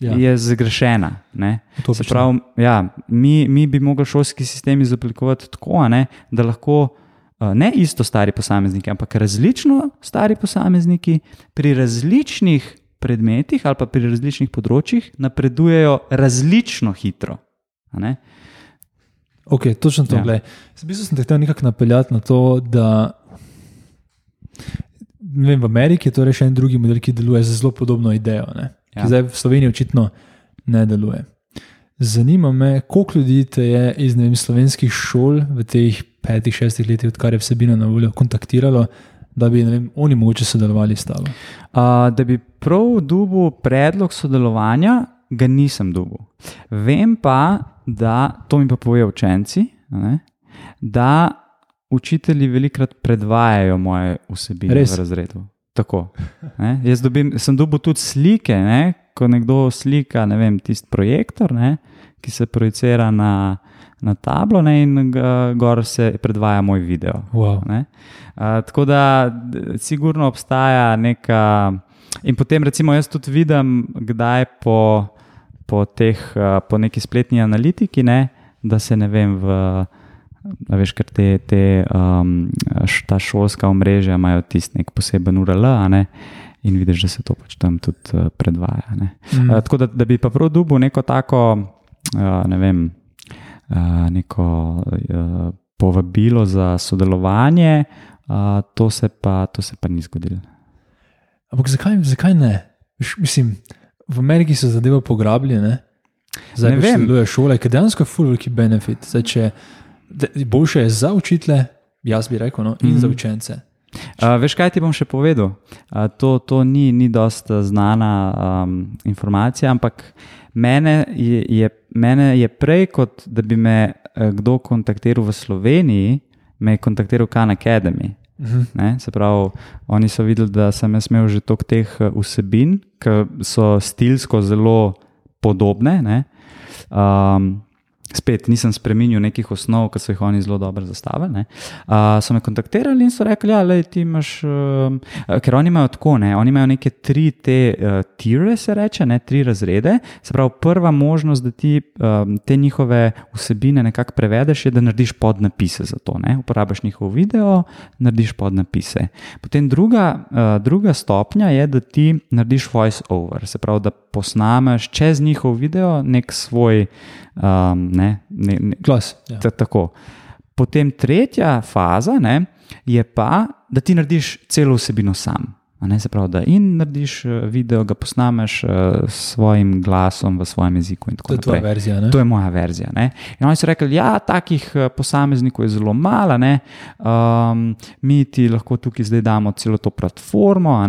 ja. je zgrešena. Prav, ja, mi, mi bi mogli šolski sistem izoblikovati tako, ne, da lahko. Ne isto stari posamezniki, ampak različno stari posamezniki pri različnih predmetih ali pa pri različnih področjih napredujejo različno hitro. Ok, točno to. Ja. Zdaj sem te hotel nekako napeljati na to, da vem, v Ameriki je to še en drugi model, ki deluje za zelo podobno idejo, ja. Ki zdaj v Sloveniji očitno ne deluje. Zanima me, koliko ljudi te je iz vem, slovenskih šol v teh petih, šestih letih, odkar je vsebina na voljo, kontaktiralo, da bi vem, oni mogoče sodelovali s tabo. Uh, da bi prav dubu predlog sodelovanja, ga nisem dubu. Vem pa, da to mi pa povejo učenci, ne, da učitelji velikokrat predvajajo moje vsebine Res? v razredu. Tako, Jaz dobim, sem dobil tudi slike, ne, ko nekdo slika ne vem, tisti projektor, ne, ki se projicira na, na tablo ne, in gor se predvaja moj video. Wow. A, tako da, sigurno obstaja neka. In potem, recimo, jaz tudi vidim, kdaj po po, teh, eh, po neki spletni analitiki, ne, da se ne vem, v, veš, ker te, te um, ta šolska omrežja imajo tisti nek poseben URL. Ne, In vidiš, da se to pač tam tudi uh, predvaja. Ne. Mm. Uh, tako da, da bi pa prav dubu neko tako, uh, ne vem, uh, neko uh, povabilo za sodelovanje, uh, to, se pa, to se pa ni zgodilo. Ampak zakaj, zakaj ne? Mislim, v Ameriki so zadeve pograbljene, zdaj pa deluje šole, ki dejansko je full veliki benefit. Zdaj, če, boljše je za učitele, jaz bi rekel, no, in mm -hmm. za mhm. učence. Uh, veš, kaj ti bom še povedal? Uh, to, to ni, ni dosta znana um, informacija, ampak mene je, je, mene je prej, kot da bi me uh, kdo kontaktiral v Sloveniji, me je kontaktiral Khan Academy. Ne, se pravi, oni so videli, da sem jaz imel že toliko teh eh, vsebin, ki so stilsko zelo podobne. Um, spet nisem spremenil nekih osnov, ki so jih oni zelo dobro zastavili. Uh, so me kontaktirali in so rekli, da ja, ti imaš, uh, ker oni imajo tako, ne, oni imajo neke tri te uh, tire, se reče, ne, tri razrede. Se pravi, prva možnost, da ti um, te njihove vsebine nekako prevedeš, je, da narediš podnapise za to. Ne. Uporabiš njihov video, narediš podnapise. Potem druga, uh, druga stopnja je, da ti narediš voice over, se pravi, da posnameš čez njihov video nek svoj um, ne, ne, ne, glas. Ja. Tako. Potem tretja faza ne, je pa, da ti narediš celo vsebino sam. Ne, se pravi, da in narediš eh, video, ga posnameš uh, s svojim glasom v svojem jeziku. To je tvoja verzija. Ne? To je moja verzija. Ne? In oni so rekli, da ja, takih eh, posameznikov je zelo malo, um, mi ti lahko tukaj zdaj damo celo to platformo,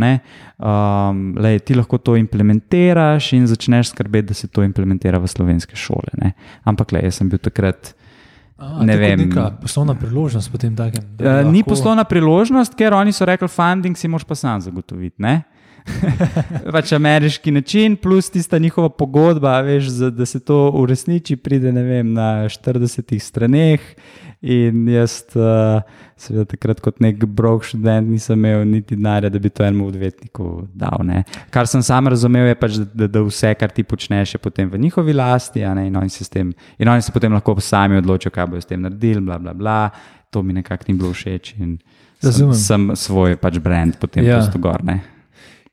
um, lej, ti lahko to implementiraš in začneš skrbeti, da se to implementira v slovenske šole. Ne? Ampak le, jaz sem bil takrat. A, ne vem. Neka poslovna priložnost potem takem. Uh, lahko... Ni poslovna priložnost, ker oni so rekli, funding si moš pa sam zagotoviti. pač ameriški način, plus tista njihova pogodba, veš, da se to uresniči, pride vem, na 40 straneh. In jaz, uh, seveda, takrat kot nek brok študent, nisem imel niti denarja, da bi to enemu odvetniku dal. Ne. Kar sem sam razumel, je pač, da, da vse, kar ti počneš, je potem v njihovi lasti, in oni, tem, in oni se potem lahko sami odločijo, kaj bodo s tem naredili. Bla, bla, bla. To mi nekako ni bilo všeč. Sem, sem svoj pač brand potem ja. posto gor.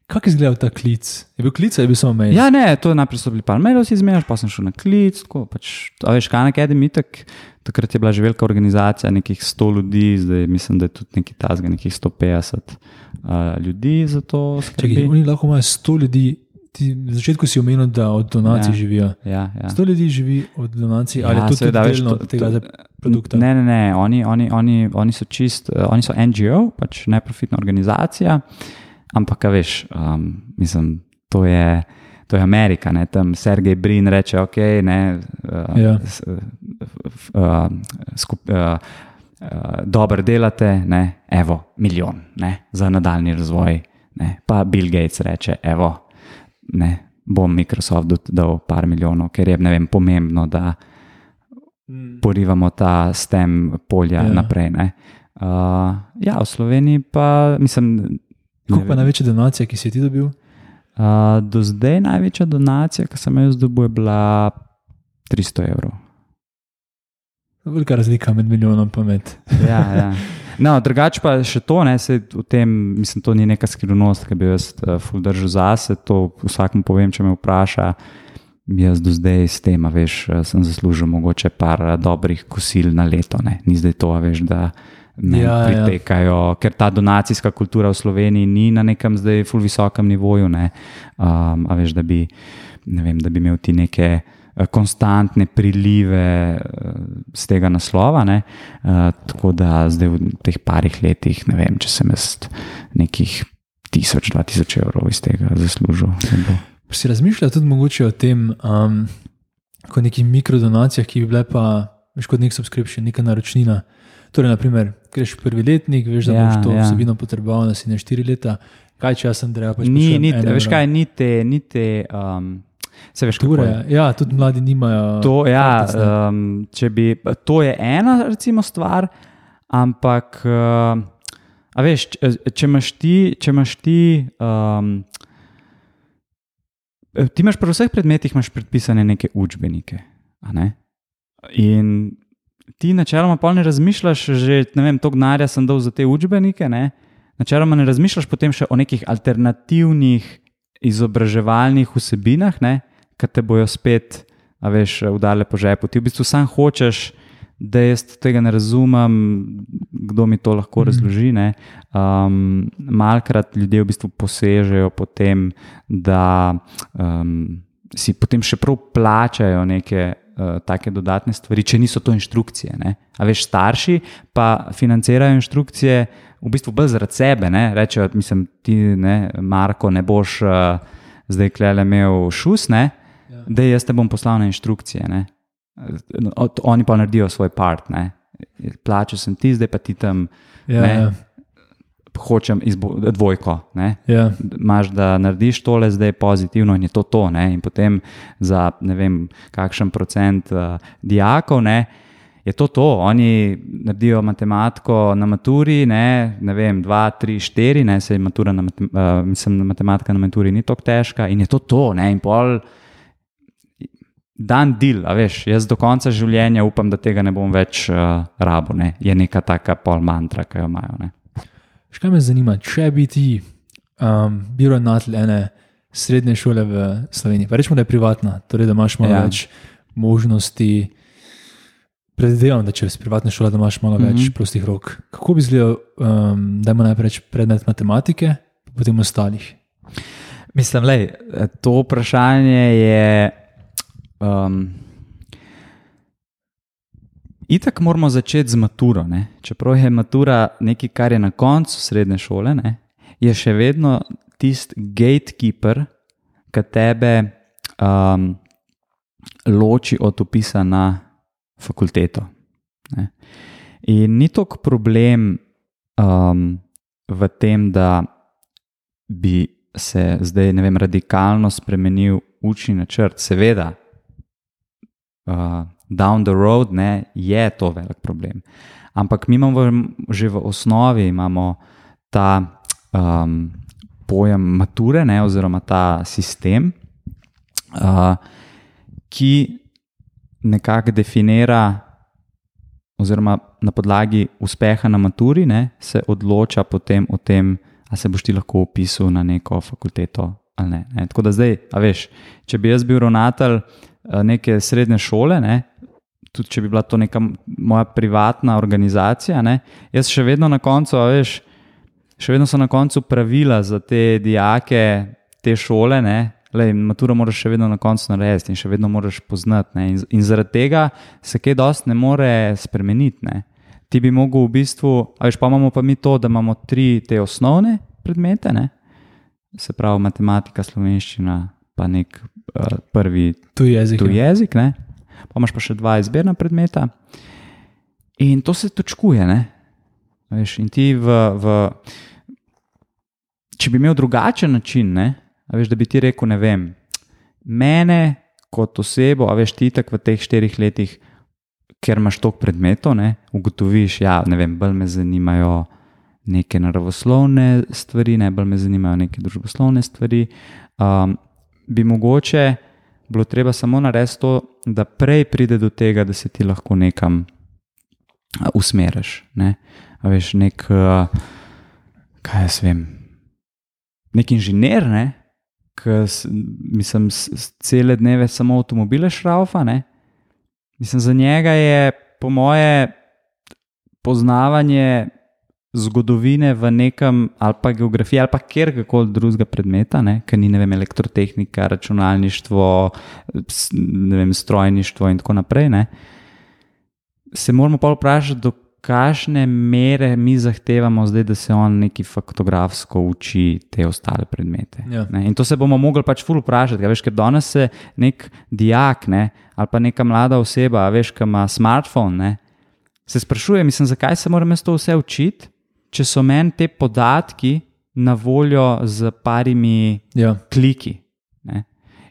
Kako je izgledal ta klic? Je bil klic ali je bil samo mail? Ja, ne, to najprej so bili par mailov, si izmenjaš, pa sem šel na klic. Tako, pač, a veš, kaj na Academy, tak, takrat je bila že velika organizacija, nekih 100 ljudi, zdaj mislim, da je tudi nekaj tazga, nekih 150 uh, ljudi za to. Skrbi. oni lahko imajo 100 ljudi. Ti, na začetku si omenil, da od donacij Ja. živijo. Ja, ja. 100 ljudi živi od donacij, ali Ja, je seveda, tudi veš, delno to- tega to- produkta? Ne, ne, ne. Oni, oni, oni, oni so čist, uh, oni so NGO, pač neprofitna organizacija, ampak, veš, um, mislim, to je. To je Amerika, ne? tam Sergej Brin reče, ok, ne, uh, Ja. s- f- uh, skup, uh, uh, dobro delate, ne, evo, milijon ne, za nadaljni razvoj. Ne. Pa Bill Gates reče, evo, ne, bom Microsoftu dal par milijonov, ker je ne vem, pomembno, da Mm. porivamo ta stem polja Ja. ja. naprej. ne. Uh, ja, v Sloveniji pa mislim. Kako pa največja donacija, ki si ti dobil? Uh, do zdaj največja donacija, ki sem jo dobil, je bila 300 evrov. Velika razlika med milijonom in med. Ja, ja. No, drugače pa še to, ne, se v tem, mislim, to ni neka skrivnost, ki bi jaz uh, držal zase. To vsakmu povem, če me vpraša. Jaz do zdaj s tem, veš, eh, sem zaslužil mogoče par eh, dobrih kosil na leto. Ne. Ni zdaj to, veš, da me Ja, ja, ja. pritekajo, ja. ker ta donacijska kultura v Sloveniji ni na nekem zdaj ful visokem nivoju. Ne. Um, a veš, da bi, ne vem, da bi imel ti neke eh, konstantne prilive eh, z tega naslova. Ne. Uh, tako da zdaj v teh parih letih, ne vem, če sem jaz nekih tisoč, dva tisoč evrov iz tega zaslužil. ne. Si razmišljal tudi mogoče o tem, um, kot nekih mikrodonacijah, ki bi bile pa, veš, kot nek subscription, neka naročnina. Torej, naprimer, greš v prvi letnik, veš, da ja, boš to ja. vsebino potreboval, da si ne štiri leta, kaj časa treba pač Ni, ni, en veš kaj, ni te, ni te um, se veš, kako je. ja, tudi mladi nimajo. To, ja, kartic, um, če bi, to je ena recimo, stvar, ampak uh, veš, če, če imaš ti, če imaš ti, um, ti imaš pri vseh predmetih predpisane neke učbenike. Ne? In ti načeloma pol ne razmišljaš, že ne vem, to gnarja sem dal za te učbenike. Ne? Načeloma ne razmišljaš potem še o nekih alternativnih izobraževalnih vsebinah, ki te bojo spet, a veš, udale po žepu. Ti v bistvu sam hočeš, da jaz tega ne razumem, kdo mi to lahko razloži. ne. Um, malkrat ljudje v bistvu posežejo po tem, da um, si potem še prav plačajo neke. Uh, take dodatne stvari, če niso to inštrukcije. Ne? A veš, starši pa financirajo inštrukcije v bistvu bolj zaradi sebe. Ne? Rečejo, mislim, ti, ne, Marko, ne boš uh, zdaj klele imel šus, ne? Ja. da jaz te bom poslal na inštrukcije. Ne? Od- Oni pa naredijo svoj part. Ne? Plačal sem ti, zdaj pa ti tam Ja, ne. ja, hočem dvojko. Ne? ja. Imáš, da narediš tole, zdaj je pozitivno in je to to. Ne? In potem za ne vem, kakšen procent uh, dijakov ne, je to to. Oni naredijo matematiko na maturi, ne, ne vem, dva, tri, štiri, ne, se matura na, matem, uh, mislim, matematika na maturi ni tako težka in je to to. Ne? In pol dan del, a veš, jaz do konca življenja upam, da tega ne bom več uh, rabo. Ne? Je neka taka pol mantra, ki jo imajo. Ne? Škaj me zanima, če bi ti um, bil ravnatelj ene srednje šole v Sloveniji, pa rečemo, da je privatna, torej da imaš malo ja. Več možnosti. Predvidevam, da če si privatna šola, da imaš malo mm -hmm. več prostih rok. Kako bi izgledal, um, da ima najprej predmet matematike, pa potem ostalih? Mislim, lej, to vprašanje je. Um, Itak moramo začeti z maturo. Ne? Čeprav je matura nekaj, kar je na koncu srednje šole, ne? je še vedno tisti gatekeeper, ki tebe um, loči od upisa na fakulteto. Ne? In ni toliko problem um, v tem, da bi se zdaj vem, radikalno spremenil učni načrt. Seveda, uh, down the road ne, je to velik problem. Ampak mi imamo že v osnovi imamo ta um, pojem mature, ne, oziroma ta sistem, uh, ki nekako definira, oziroma na podlagi uspeha na maturi, ne, se odloča potem o tem, a se boš ti lahko upisal na neko fakulteto ali ne. ne. Tako da zdaj, veš, če bi jaz bil ravnatelj eh, neke srednje šole, ne, tudi če bi bila to neka moja privatna organizacija, ne, jaz še vedno na koncu, veš, še vedno so na koncu pravila za te dijake, te šole, ne. Lej, maturo moraš še vedno na koncu narediti in še vedno moraš poznati. Ne? In, in zaradi tega se kaj dosti ne more spremeniti. Ne? Ti bi mogel v bistvu, a veš, pa imamo pa mi to, da imamo tri te osnovne predmete, ne? se pravi matematika, slovenščina, pa nek uh, prvi Tu je jezik. tuj ja. jezik, ne? Pa imaš pa še dva izbirna predmeta. In to se točkuje. Ne? Veš, in ti v, v, če bi imel drugačen način, ne? Veš, da bi ti rekel, ne vem, mene kot osebo, a veš, ti tako v teh štirih letih, ker imaš toliko predmetov, ne, ugotoviš, ja, bolj me zanimajo neke naravoslovne stvari, ne bolj me zanimajo neke družboslovne stvari. Um, bi mogoče bilo treba samo narediti to, da prej pride do tega, da se ti lahko nekam usmeriš. Ne? A veš, nek, kaj jaz vem, nek inženir, ne? ki mislim, cele dneve samo avtomobile šraufa. Ne? Mislim, za njega je, po moje, poznavanje zgodovine v nekem, ali pa geografije, ali pa kjerkoli drugega predmeta, ki ni ne vem, elektrotehnika, računalništvo, vem, strojništvo in tako naprej. Ne? Se moramo pa vprašati, do kakšne mere mi zahtevamo zdaj, da se on neki faktografsko uči te ostale predmete. Ja. Ne? In to se bomo mogli pač ful vprašati, veš, ker danes se nek dijak ne, ali pa neka mlada oseba, veš, ki ima smartphone, ne, se sprašuje, mislim, zakaj se moram jaz to vse učiti, če so meni te podatki na voljo z parimi Ja. kliki. Ne?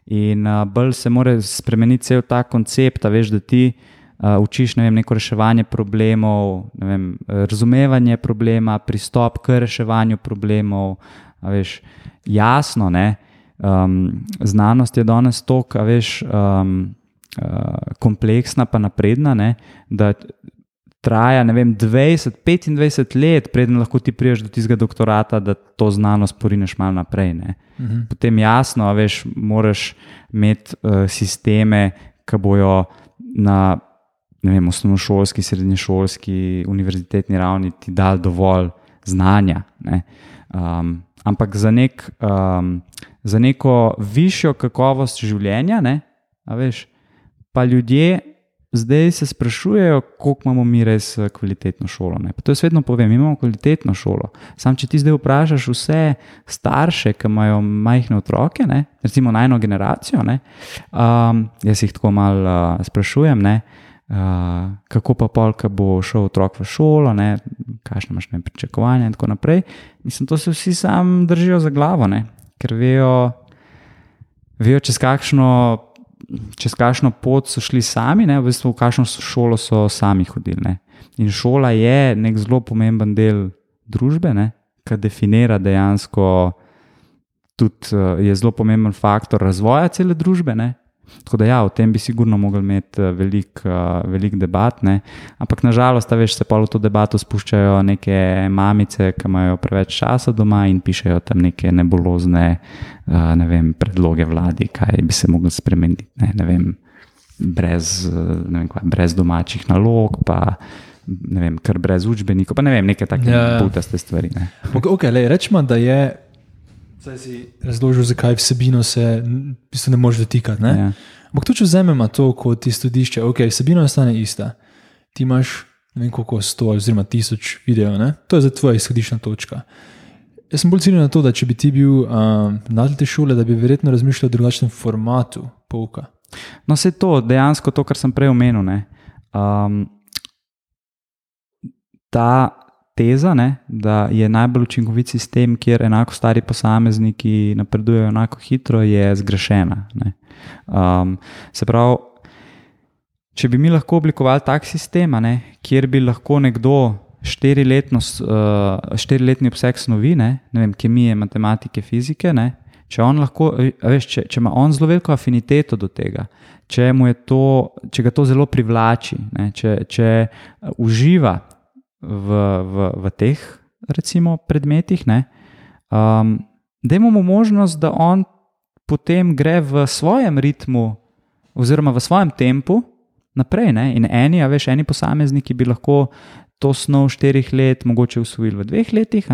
In uh, bolj se mora spremeniti cel ta koncept, veš, da ti uh, učiš ne vem, neko reševanje problemov, ne vem, razumevanje problema, pristop k reševanju problemov. Veš, jasno, ne, um, znanost je danes tako, veš, um, uh, kompleksna, pa napredna, ne, da traja ne vem, 20-25 let, preden lahko ti priješ do tistega doktorata, da to znanost porineš malo naprej. Ne. Mhm. Potem jasno, veš, moraš imeti uh, sisteme, ki bojo na vem, osnovnošolski, srednješolski, univerzitetni ravni ti dali dovolj znanja. Ne. Um, ampak za, nek, um, za neko višjo kakovost življenja, ne, veš, pa ljudje zdaj se sprašujejo, koliko imamo mi res eh, kvalitetno šolo. Ne. Pa to jaz vedno povem, imamo kvalitetno šolo. Sam, če ti zdaj vprašaš vse starše, ki imajo majhne otroke, ne, recimo najno generacijo, ne, um, jaz jih tako malo uh, sprašujem. Ne, Uh, kako pa pol, ko bo šel otrok v šolo, ne, kakšne imaš ne, pričakovanja, in tako naprej. Mislim, to se vsi sami držijo za glavo, ne, ker vejo, vejo čez, kakšno, čez kakšno pot so šli sami, ne, v bistvu v kakšno šolo so sami hodili. Ne. In šola je nek zelo pomemben del družbe, ki definira dejansko, tudi uh, je zelo pomemben faktor razvoja cele družbe. Ne. Tako da, ja, o tem bi sigurno mogli imeti veliko uh, velik debat, ne? ampak nažalost, veš, se pa v to debato spuščajo neke mamice, ki imajo preveč časa doma in pišejo tam neke nebulozne uh, ne vem, predloge vladi, kaj bi se moglo spremeniti. Ne, ne vem, brez, ne vem, kva, brez domačih nalog, pa ne vem, kar brez učbenikov, pa ne vem, neke take Ja, ja. putaste stvari. Ne. Ok, okay lej, rečemo, da je. Zdaj si razložil, zakaj vsebino se v bistvu ne moreš dotikati. Ne? Ja. Ampak tu, če vzamemo to kot izhodišče, ok, vsebina ostane ista. Ti imaš ne vem koliko sto oziroma tisoč videov, ne? to je za tvoja izhodiščna točka. Jaz sem bolj ciljen na to, da če bi ti bil um, na te šole, da bi verjetno razmišljal o drugačnem formatu pouka. No, vse to, dejansko to, kar sem prej omenil. Ne, um, ta teza, ne, da je najbolj učinkovit sistem, kjer enako stari posamezniki napredujejo enako hitro, je zgrešena. Ne. Um, se pravi, če bi mi lahko oblikovali tak sistem, ne, kjer bi lahko nekdo štiriletno, s- uh, štiriletni obseg snovi, ne, ne vem, kemije, matematike, fizike, ne, če, lahko, veš, če, če ima on zelo veliko afiniteto do tega, če, to, če ga to zelo privlači, ne, če, če uživa v, v, v teh recimo, predmetih, ne, Um, Dajmo mu možnost, da on potem gre v svojem ritmu, oziroma v svojem tempu naprej. Ne? In eni, a veš, eni posamezniki bi lahko to snov štirih let mogoče usvojili v dveh letih,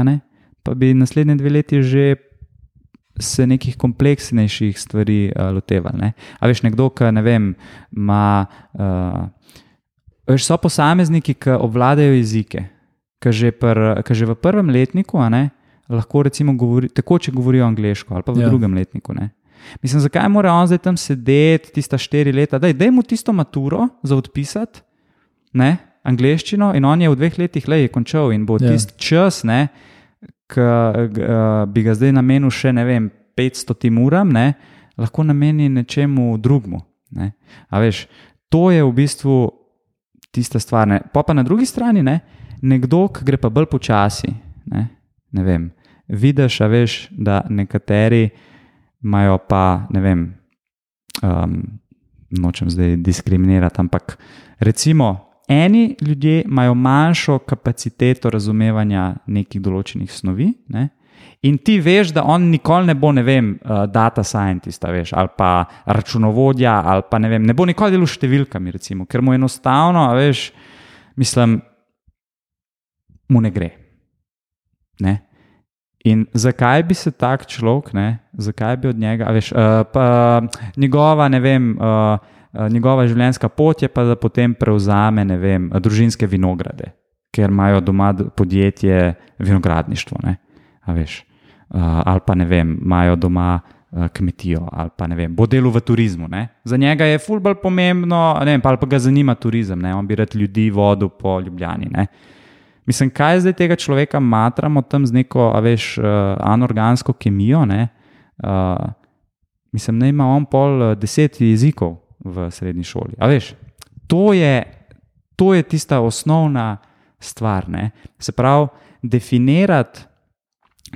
pa bi naslednje dve leti že se nekih kompleksnejših stvari uh, lotevali. Ne? A veš, nekdo, ki ne vem, ima. Uh, veš, so posamezniki, ki obvladajo jezike, ki že, pr, ki že v prvem letniku, ne, lahko recimo govori, tekoče govorijo angliško ali pa v ja. drugem letniku. Ne. Mislim, zakaj mora on zdaj tam sedeti, tista štiri leta, da je mu tisto maturo za odpisati, ne, angliščino, in on je v dveh letih le je končal in bo ja. tisti čas, ne ki uh, bi ga zdaj namenil še ne vem, 500 tim uram, ne, lahko nameni nečemu drugmu. Ne. A veš, to je v bistvu tista stvar. Ne. Pa pa na drugi strani, ne, nekdo, ki gre pa bolj počasi. Ne, ne vem, vidiš, a veš, da nekateri imajo pa, ne vem, um, nočem zdaj diskriminirati, ampak recimo eni ljudje imajo manjšo kapaciteto razumevanja nekih določenih snovi. Ne? In ti veš, da on nikoli ne bo, ne vem, uh, data scientist, veš, ali pa računovodja, ali pa ne vem, ne bo nikoli delal s številkami, recimo, ker mu enostavno, veš, mislim, mu ne gre. Ne? In zakaj bi se tak človek, ne, zakaj bi od njega, veš, uh, pa njegova, ne vem, uh, Eh, njegova življenjska pot je pa, da potem prevzame vem, družinske vinograde, ker imajo doma podjetje vinogradništvo. Veš, uh, ali pa ne vem, imajo doma uh, kmetijo, ali pa ne vem, bo delo v turizmu. Ne? Za njega je fulbral pomembno, vem, pa ali pa ga zanima turizem, ne? on bi rad ljudi vodil po Ljubljani. Ne? Mislim, kaj zdaj tega človeka matramo tam z neko, a veš, uh, anorgansko kemijo. Uh, mislim, da ima on pol deset jezikov v srednji šoli. Veš, to, je, to je tista osnovna stvar. Ne? Se pravi, definirati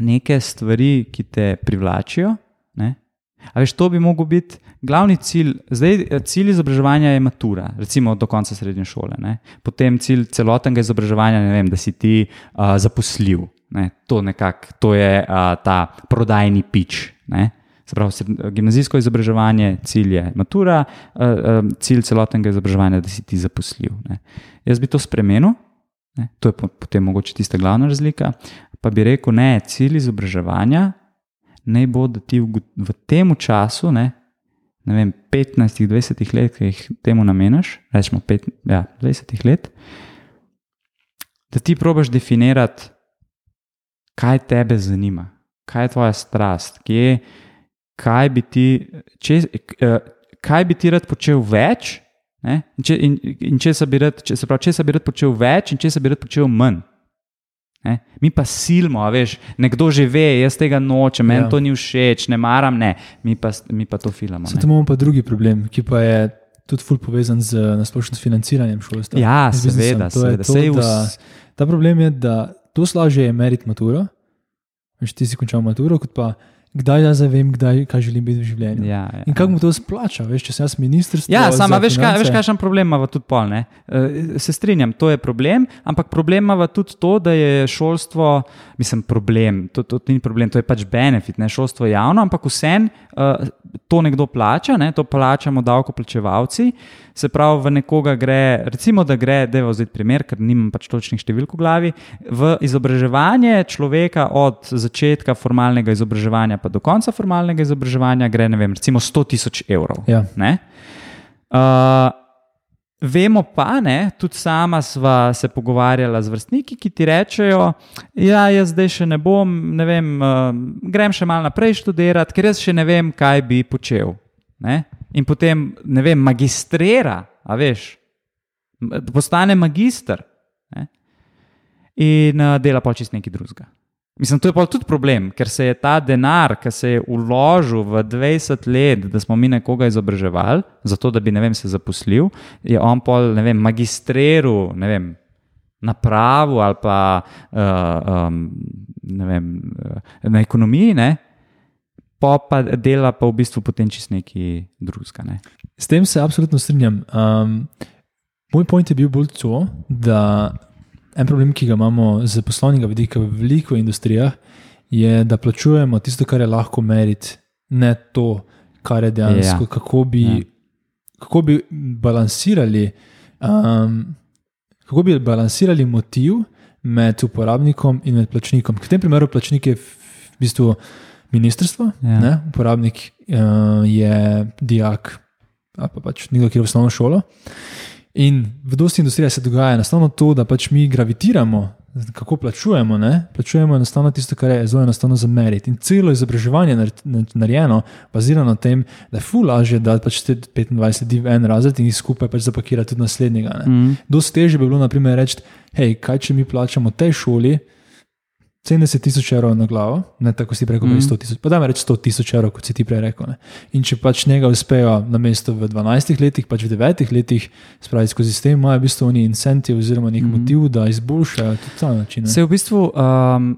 neke stvari, ki te privlačijo. Veš, to bi lahko bil glavni cilj. Zdaj, cilj izobraževanja je matura, recimo do konca srednje šole. Ne? Potem cilj celotnega izobraževanja je, da si ti uh, zaposljiv. Ne? To, nekak, to je uh, ta prodajni pič. Ne? Se pravi, gimnazijsko izobraževanje, cilj je matura, eh, eh, cilj celotnega izobraževanja je, da si ti zaposljiv. Ne. Jaz bi to spremenil, ne. to je potem mogoče tista glavna razlika. Pa bi rekel, ne, cilj izobraževanja naj bo, da ti v, v tem času, ne, ne vem, 15-20 let, ki jih temu nameniš, rečemo 5, ja, 20 let, da ti probaš definirati, kaj te zanima, kaj je tvoja strast, kje je kaj bi ti, če, uh, kaj bi ti rad počel več, ne? in če, in, in če, bi rad, če, se pravi, če se bi rad počel več, in če se bi rad počel manj. Ne? Mi pa silimo, veš, nekdo že ve, jaz tega nočem, meni ja. to ni všeč, ne maram, ne, mi pa, mi pa to filamo. Zato imamo pa drugi problem, ki pa je tudi ful povezan z nasplošnim financiranjem šolstva. Ja, seveda, seveda. To, da, ta problem je, da to slaže je meriti maturo, veš, ti si končal maturo, kot pa kdaj jaz vem, kdaj, kaj želim biti v življenju. Ja, ja. In kako mu to splača, veš, če sem jaz ministr. Ja, samo veš, kaj, veš, kaj je problem, ima tudi pol. Ne? Eh, se strinjam, to je problem, ampak problem ima tudi to, da je šolstvo, mislim, problem. To, to, to ni problem, to je pač benefit, ne šolstvo je javno, ampak vsem uh, to nekdo plača, ne? to plačamo davkoplačevalci. Se pravi, v nekoga gre, recimo, da gre, da je vzeti primer, ker nimam pač točnih številk v glavi, v izobraževanje človeka od začetka formalnega izobraževanja pa do konca formalnega izobraževanja gre, ne vem, recimo 100 tisoč evrov. Ja. Uh, vemo pa, ne, tudi sama sva se pogovarjala z vrstniki, ki ti rečejo, ja, jaz zdaj še ne bom, ne vem, uh, grem še malo naprej študirati, ker jaz še ne vem, kaj bi počel. Ne? In potem, ne vem, magistrira, a veš, postane magister ne? in uh, dela pa čist nekaj drugega. Mislim, to je pa tudi problem, ker se je ta denar, ki se je uložil v 20 let, da smo mi nekoga izobraževali, zato da bi vem, se zaposlil, je on pa magistriral na pravu ali pa uh, um, vem, na ekonomiji. Ne? Pa, pa dela pa v bistvu potem čist neki drugega. Ne. S tem se absolutno strinjam. Um, moj point je bil bolj to, da en problem, ki ga imamo z poslovnega vidika v veliko industrijah, je, da plačujemo tisto, kar je lahko meriti, ne to, kar je dejansko, Ja. kako bi, Ja. kako bi balansirali. Um, Kako bi balansirali motiv med uporabnikom in med plačnikom? V tem primeru plačnik je v bistvu ministrstvo, Ja. ne? uporabnik uh, je dijak ali pa pač nekdo, ki je v osnovno šolo. In v dosti industrijah se dogaja enostavno to, da pač mi gravitiramo, kako plačujemo. Ne? Plačujemo enostavno tisto, kar je zelo enostavno zameriti. In celo izobraževanje je nar- nar- narejeno, bazirano na tem, da je ful lažje dati pač te 25 ljudi v en razred in jih skupaj pač zapakirati tudi naslednjega. Ne? Mm. Dosti težje bi bilo, naprimer, reči, hej, kaj če mi plačamo tej šoli 70 tisoč evrov na glavo, ne tako si Mhm. mm. 100 tisoč, pa da me reči 100 tisoč evrov, kot si ti prej rekel. Ne. In če pač njega uspejo na mesto v 12 letih, pač v 9 letih, spravi skozi sistem, imajo v bistvu oni incentiv oziroma nek mm. motiv, da izboljšajo tudi ta način. ne. Se v bistvu um,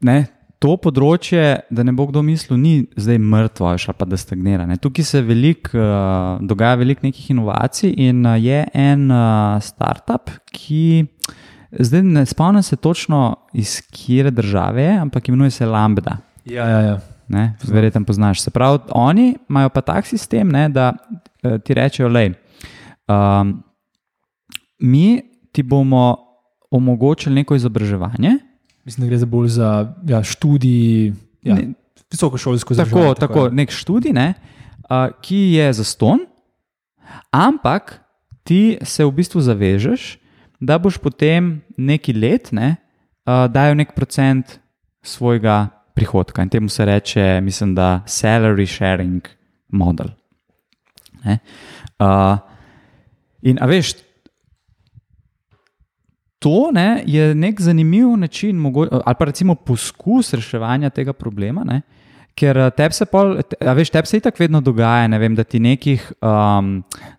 ne, to področje, da ne bo kdo mislil, ni zdaj mrtvo ali pa da stagnira. Ne. Tukaj se velik, uh, dogaja veliko nekih inovacij in uh, je en uh, startup, ki zdaj ne spomnim se točno iz kere države je, ampak imenuje se Lambda. Ja, ja, ja. Ne, verjetno poznaš. Se pravi, oni imajo pa tak sistem, ne, da eh, ti rečejo, da um, mi ti bomo omogočili neko izobraževanje. Mislim, da gre za bolj za ja, študij, ja, Ne- visokošolsko Tako, izobraževanje. tako, je. nek študij, ne, uh, ki je za ston, ampak ti se v bistvu zavežeš, da boš potem neki let ne, uh, dajal nek procent svojega prihodka. In temu se reče, mislim, da salary sharing model. Uh, in a veš, to ne, je nek zanimiv način, mogo, ali pa recimo poskus reševanja tega problema. Ne, ker eh, tebi se, pol, a veš, tebi se itak vedno dogaja, ne vem, da ti nekih, um,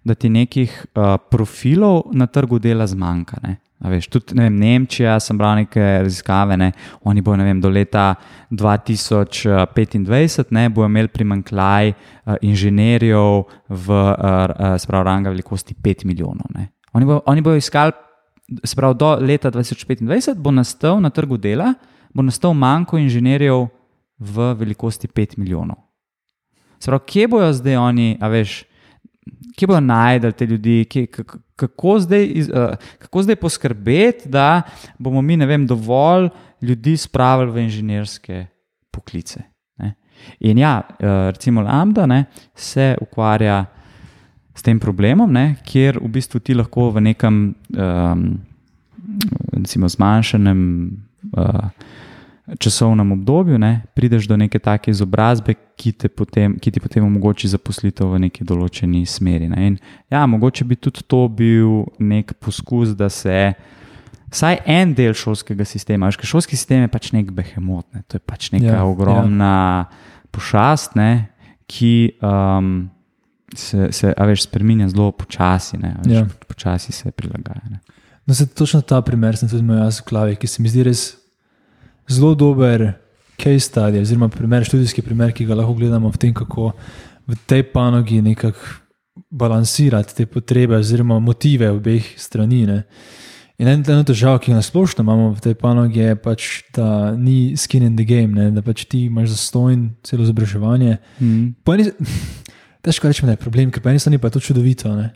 da ti nekih uh, profilov na trgu dela zmanjka. Ne. A Veš, tudi ne vem, Nemčija, sem bral neke raziskave, ne, oni bodo vem, do leta 2025 ne, bojo imeli primankljaj uh, inženirjev v uh, sprav ranga velikosti 5 milijonov. Ne. Oni bojo, oni bojo iskali, sprav do leta 2025 bo nastal na trgu dela, bo nastal manjko inženirjev v velikosti 5 milijonov. Sprav, kje bojo zdaj oni, a veš, kje bodo najdel te ljudi, kje, kako, zdaj, iz- eh, kako zdaj poskrbeti, da bomo mi, ne vem, dovolj ljudi spravili v inženirske poklice. Ne? In ja, eh, recimo Lambda ne, se ukvarja s tem problemom, ne, kjer v bistvu ti lahko v nekem um, recimo, zmanjšanem uh, časovnem obdobju ne, prideš do neke take izobrazbe, ki, te potem, ki ti potem omogoči zaposlitev v neki določeni smeri. Ne. In, ja, mogoče bi tudi to bil nek poskus, da se. Vsaj en del šolskega sistema, veš, ker šolski sistem je pač nek behemoth, ne, to je pač neka Ja, ja, ogromna ja. pošast, ne, ki um, se, se veš, spremenja zelo počasi, ne, veš, Ja. ja. počasi se prilagaja. Ne. No, se točno ta primer sem tudi imel jaz v glavi, ki se mi zdi res zelo dober case study, oziroma primer, študijski primer, ki ga lahko gledamo v tem, kako v tej panogi nekako balansirati te potrebe oziroma motive obeh strani. Ne. In ena težava, ki jo nasplošno imamo v tej panogi, je pač, da ni skin in the game, ne, da pač ti imaš zastojn celo izobraževanje. Mm. Težko rečemo, da je problem, ker po eni strani pa je to čudovito. Ne.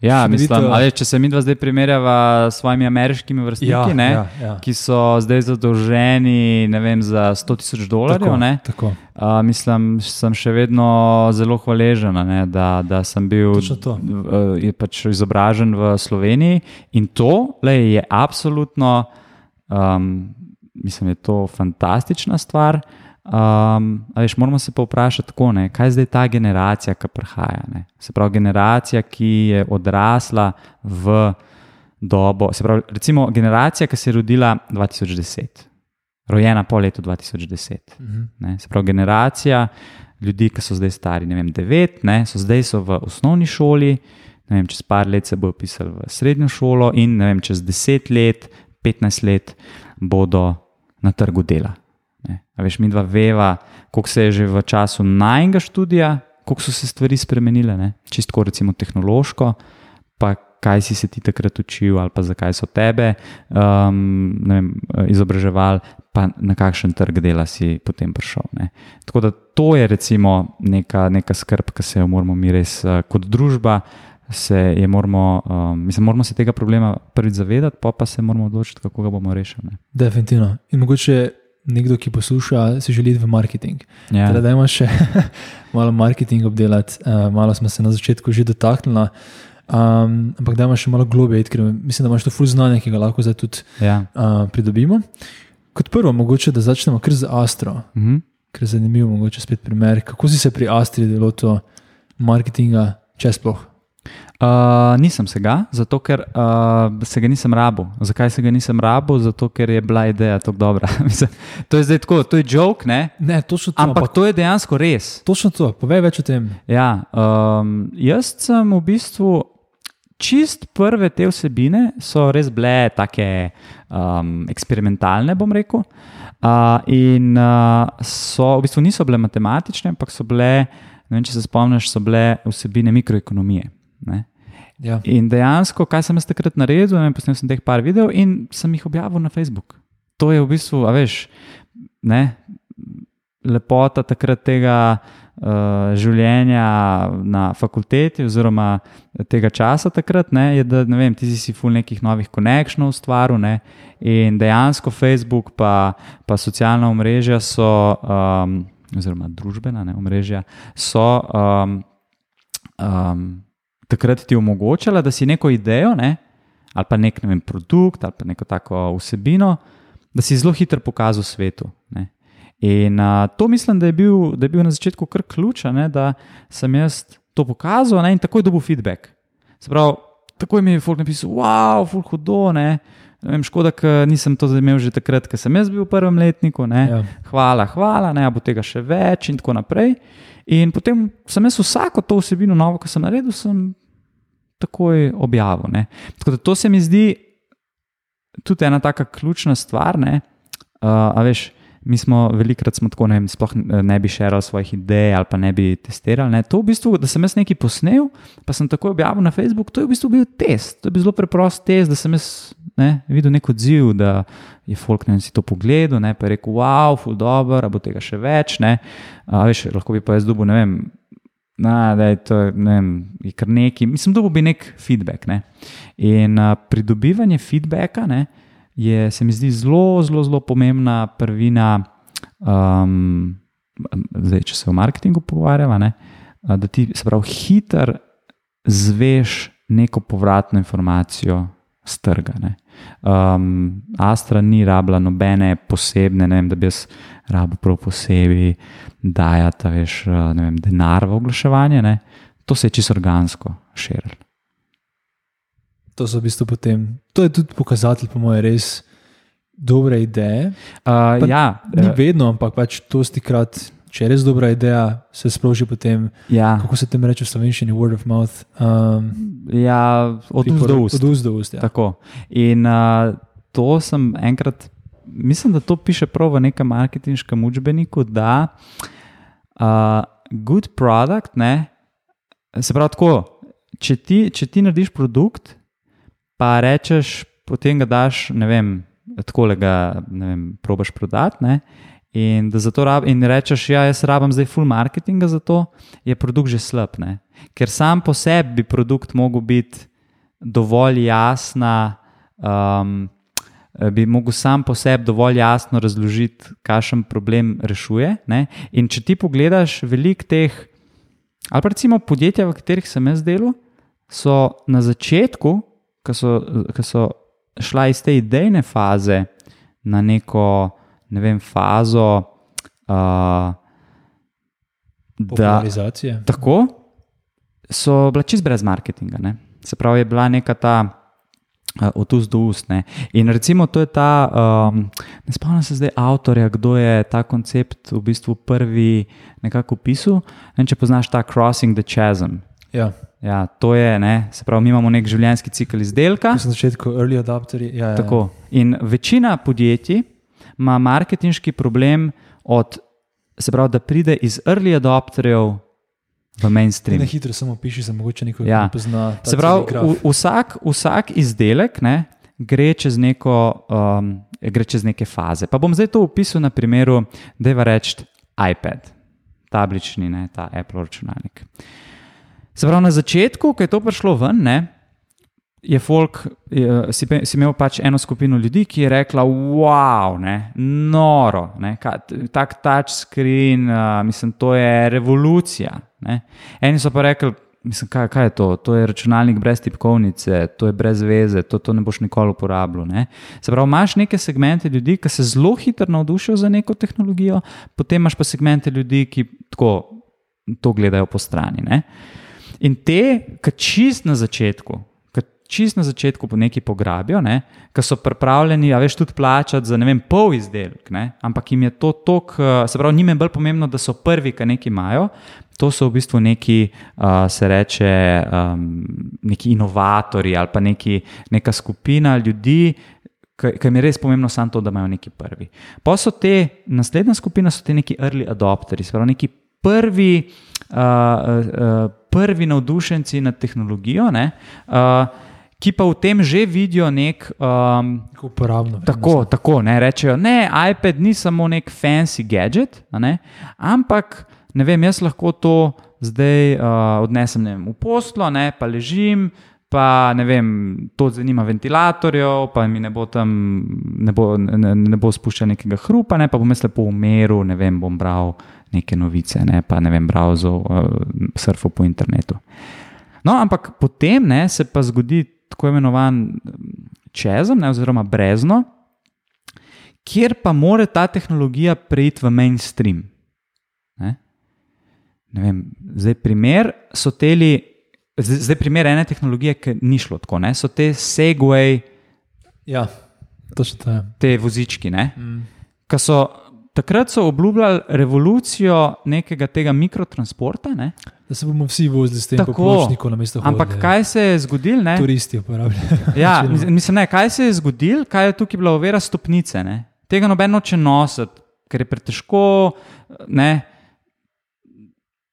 Ja, Čudovito. mislim, ali, če se mi dva zdaj primerjava s svojimi ameriškimi vrstniki, ne, ja, ja. ki so zdaj zadolženi vem, za 100 tisoč dolarjev. Tako, ne, tako. Uh, mislim, sem še vedno zelo hvaležen, ne, da, da sem bil uh, pač izobražen v Sloveniji. In to lej, je absolutno, um, mislim, je to fantastična stvar. Um, veš, moramo se pa vprašati, tako, ne, kaj je zdaj ta generacija, ki prihaja. Ne? Se pravi, generacija, ki je odrasla v dobo, se pravi, recimo generacija, ki se je rodila 2010, rojena po letu 2010. Mhm. Ne? Se pravi, generacija ljudi, ki so zdaj stari, ne vem, devet, ne? so zdaj so v osnovni šoli, ne vem, čez par let se bodo pisali v srednjo šolo, in ne vem, čez deset let, petnajst let bodo na trgu dela. Ne? A veš, mi dva veva, koliko se je že v času najnega študija, koliko so se stvari spremenile, ne? čisto recimo tehnološko, pa kaj si se ti takrat učil, ali pa zakaj so tebe um, vem, izobraževali, pa na kakšen trg dela si potem prišel. Ne. Tako da to je recimo neka, neka skrb, ki se jo moramo mi res uh, kot družba. Se moramo, um, mislim, moramo se tega problema prvi zavedati, pa pa se moramo odločiti, kako ga bomo rešili. Definitivno. In mogoče nekdo, ki posluša, si želi v marketing. Ja. Teda, da ima še malo marketing obdelati, uh, malo smo se na začetku že dotaknili. Um, ampak da imaš še malo globje, ker mislim, da imaš to fuz znanje, ki ga lahko zdaj tudi Ja. uh, pridobimo. Kot prvo, mogoče da začnemo kar z Astro, Mhm. ker je zanimivo, mogoče spet primer. Kako si se pri Astri delo to marketinga, če sploh? Uh, nisem se ga, zato ker uh, se ga nisem rabil. Zakaj se ga nisem rabil? Zato ker je bila ideja tako dobra. To je zdaj tako, to je joke, ne? Ne, točno to. ampak to je dejansko res. Točno to, povej več o tem. Ja, um, jaz sem v bistvu. Čist prve te vsebine so res bile tako um, eksperimentalne, bom rekel. Uh, in uh, so v bistvu niso bile matematične, ampak so bile, ne vem, če se spomniš, so bile vsebine mikroekonomije. Ne? Ja. In dejansko, kaj sem jaz takrat naredil, ne, posnel sem teh par videov in sem jih objavil na Facebook. To je v bistvu, a veš, ne, lepota takrat tega uh, življenja na fakulteti, oziroma tega časa takrat, ne, je, da ne vem, ti si ful nekih novih konekšnjev ustvaril. Ne, in dejansko Facebook, pa, pa socialna omrežja so, um, oziroma družbena ne, omrežja, so. Um, um, takrat ti omogočala, da si neko idejo, ne, ali pa nek ne vem, produkt, ali pa neko tako vsebino, da si zelo hitro pokazal svetu. Ne. In uh, to mislim, da je, bil, da je bil na začetku kar ključ, ne, da sem jaz to pokazal ne, in takoj dobil feedback. Se pravi, takoj mi je folk napisal, wow, ful hudo. Ne. Ne vem, škoda, ker nisem to imel že takrat, ko sem jaz bil v prvem letniku. Ne. Ja. Hvala, hvala, ne bo tega še več, in tako naprej. In potem sem jaz vsako to vsebino, novo, ki sem naredil, sem takoj objavil. Ne. Tako da to se mi zdi tudi ena taka ključna stvar. Ne. Uh, a veš, mi smo velikokrat smo tako, ne, vem, sploh ne bi širili svojih idej ali pa ne bi testirali. Ne. To v bistvu, da sem jaz nekaj posnel, pa sem takoj objavil na Facebooku, to je v bistvu bil test. To je bil zelo preprost test, da sem jaz ne, videl nek odziv, da je folk ne vem, si to pogledal, ne, pa je rekel, wow, ful dobro, a bo tega še več. Ne. A, veš, lahko bi pa jaz dobil, ne vem. Na, da je to ne vem, je kar neki, mislim, da bo bi nek feedback. Ne. In uh, pridobivanje feedbacka ne, je, se mi zdi, zelo, zelo, zelo pomembna prvina. Um, zdaj, če se o marketingu pogovarjava, ne, da ti se pravi hiter zveš neko povratno informacijo z trga. Ne. Um, Astra ni rabila nobene posebne, ne vem, da bi jaz rabil prav posebej dajati veš, vem, denar v oglaševanje. Ne. To se je čisto organsko širilo. To so v bistvu potem, to je tudi pokazatelj, po mojem, res dobre ideje. Uh, ja, Ni eh, vedno, ampak pač to stikrat, če je res dobra ideja, se sproži potem, ja, kako se tem reče v slovenščini, word of mouth. Um, ja, od ust do ust. Od ust do ust. Ja. Tako. In uh, to sem enkrat, mislim, da to piše prav v nekem marketinškem učbeniku, da uh, good product, ne, se pravi tako, če ti, če ti narediš produkt, pa rečeš, potem ga daš, ne vem, tako le ga, vem, probaš prodati, ne, in, da rab, in rečeš, ja, jaz rabim zdaj full marketinga za to, je produkt že slab, ne, ker sam po sebi bi produkt mogel biti dovolj jasna, um, bi mogel sam po sebi dovolj jasno razložiti, kakšen problem rešuje. Ne? In če ti pogledaš, veliko teh, ali pa recimo podjetja, v katerih sem jaz delal, so na začetku, ko so, ko so šla iz te idejne faze na neko, ne vem, fazo. Uh, da, tako so bila čist brez marketinga. Ne? Se pravi, je bila neka ta uh, od ust do ust. Ne? In recimo to je ta, um, ne spomnim se zdaj avtorja, kdo je ta koncept v bistvu prvi nekako opisal. Ne če poznaš ta Crossing the Chasm. Ja. Ja, to je, ne? se pravi, mi imamo nek življenjski cikl izdelka. Na začetku early adopterji. Ja, ja. Tako. In večina podjetij ima marketinški problem, od, se pravi, da pride iz early adopterjev v mainstream. Na hitro samo piši, za mogoče nekaj Ja. ja. pozna. Se pravi, v- vsak, vsak izdelek ne, gre, čez neko, um, gre čez neke faze. Pa bom zdaj to opisal na primeru, da je reči iPad, tablični, ne, ta Apple računalnik. Se pravi, na začetku, ko je to prišlo ven, ne, je folk, je, si, si imel pač eno skupino ljudi, ki je rekla: Wow, ne, noro, ne, ka, tak touchscreen, uh, mislim, to je revolucija. Ne. Eni so pa rekli, mislim, kaj, kaj je to? To je računalnik brez tipkovnice, to je brez veze, to, to ne boš nikoli uporabljal. Ne. Se pravi, imaš neke segmente ljudi, ki se zelo hitro navdušijo za neko tehnologijo, potem imaš pa segmente ljudi, ki tako to gledajo po strani. Ne. In te, ki čist na začetku, čist na začetku po neki pograbijo, ne, ki so pripravljeni, a veš, tudi plačati za ne vem, pol izdelek, ne, ampak jim je to tok, se pravi, njim je bolj pomembno, da so prvi, ki nekaj imajo. To so v bistvu neki, uh, se reče, um, neki inovatori ali pa neki, neka skupina ljudi, ki jim je res pomembno samo to, da imajo neki prvi. Pa so te, naslednja skupina so te neki early adopteri, se pravi, neki prvi, uh, uh, prvi navdušenci nad tehnologijo, ne, uh, ki pa v tem že vidijo nek. Um, uporabno. Tako, tako ne rečejo, ne, iPad ni samo nek fancy gadget, ne, ampak ne vem, jaz lahko to zdaj uh, odnesem ne vem, v poslo, ne, pa ležim. Pa ne vem, to zanima ventilatorjev, pa mi ne bo tam, ne bo, ne, ne bo spuščal nekega hrupa, ne, pa bom jaz lepo umiril, ne vem, bom bral neke novice, ne, pa ne vem, browsal, uh, surfal po internetu. No, ampak potem ne, se pa zgodi tako imenovan čezem, ne, oziroma brezno, kjer pa mora ta tehnologija preiti v mainstream. Ne? Ne vem, zdaj, primer so teli, zdaj, primer ene tehnologije, ki ni šlo tako, ne? so te Segway, Ja, točno te vozički. Ne? Mm. Ki so takrat so obljubljali revolucijo nekega tega mikrotransporta, ne? Da se bomo vsi vozili s tem pločnikom na mesto ampak kaj se je zgodilo? ne? Turisti uporabljajo. Ja, mislim, ne, kaj se je zgodilo, kaj je tukaj bila ovira stopnice. Ne? Tega noben noče nositi, ker je pretežko. Ne?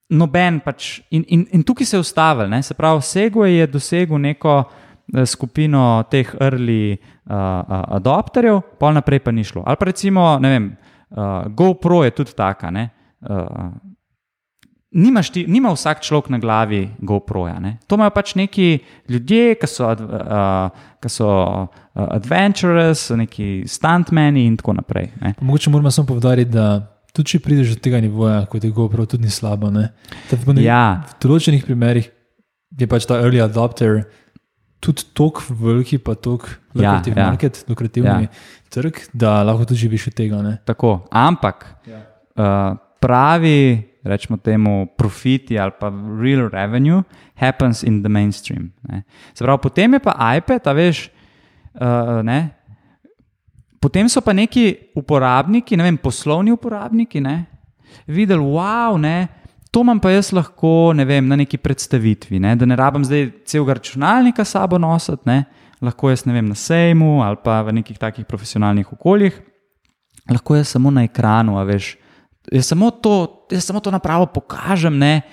Noben pač. In, in, in tukaj se je ustavil. Ne? Se pravi, Segway je dosegel neko eh, skupino teh early uh, uh, adopterjev, pol naprej pa ni šlo. Ali pa recimo, ne vem, uh, GoPro je tudi taka. ne, Uh, Nimaš ti, nima vsak človek na glavi GoPro-ja. ne. To imajo pač neki ljudje, ki so, uh, ki so uh, adventurous, neki stuntmeni in tako naprej. Ne. Mogoče moramo samo povdariti, da tudi če prideš do tega nivoja, kot je GoPro, tudi ni slabo. ne. V ne- Ja, V določenih primerih je pač ta early adopter tudi tako veliki, pa tako Ja, ja. market, lukrativni Ja. trg, da lahko tudi živiš od tega. Ne. tako. Ampak Ja. uh, pravi, rečemo temu, profiti ali pa real revenue happens in the mainstream. Ne. Se pravi, potem je pa iPad, a veš, uh, ne. Potem so pa neki uporabniki, ne vem, poslovni uporabniki, ne, videli, wow, ne, to imam pa jaz lahko, ne vem, na neki predstavitvi, ne, da ne rabim zdaj celega računalnika sabo nositi, ne, lahko jaz ne vem na sejmu ali pa v nekih takih profesionalnih okoljih, lahko jaz samo na ekranu, a veš, jaz samo to, jaz samo to napravo pokažem, ne,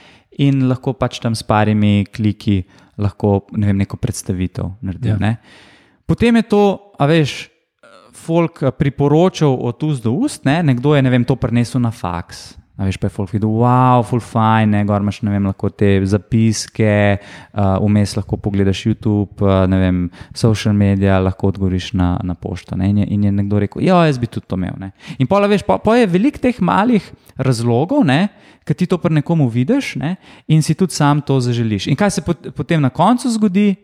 in lahko pač tam s parimi kliki lahko, ne vem, neko predstavitev naredim, Ja. ja. ne. Potem je to, a veš, folk eh, priporočal od ust do ust, ne? nekdo je ne vem, to prenesel na faks. A veš, pa je folk videl, wow, full fine, ne, gor imaš, ne vem, lahko te zapiske, uh, vmes lahko pogledaš YouTube, uh, ne vem, social media, lahko odgovoriš na, na pošto. Ne? In, je, in je nekdo rekel, ja, jaz bi tudi to imel. Ne? In pa, veš, pa, pa je veliko teh malih razlogov, ki ti to pri nekomu vidiš ne, in si tudi sam to zaželiš. In kaj se pot, potem na koncu zgodi?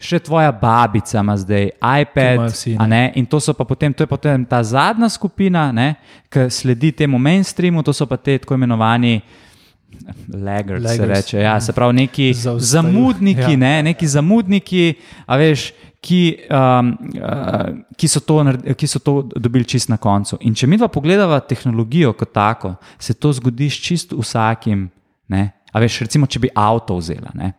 Še tvoja babica ima zdaj iPad, imajo vsi, ne. ne? in to, so pa potem, to je potem ta zadnja skupina, ki sledi temu mainstreamu, to so pa te tako imenovani laggards, se Laggards, reče. Ja, se pravi, neki Zaostajajo, zamudniki, ja. ne, neki zamudniki, a veš, ki, um, uh, ki, so to, ki so to dobili čist na koncu. In če mi dva pogledava tehnologijo kot tako, se to zgodi s čist vsakim. Ne? A veš, recimo, če bi avto vzela. Ne?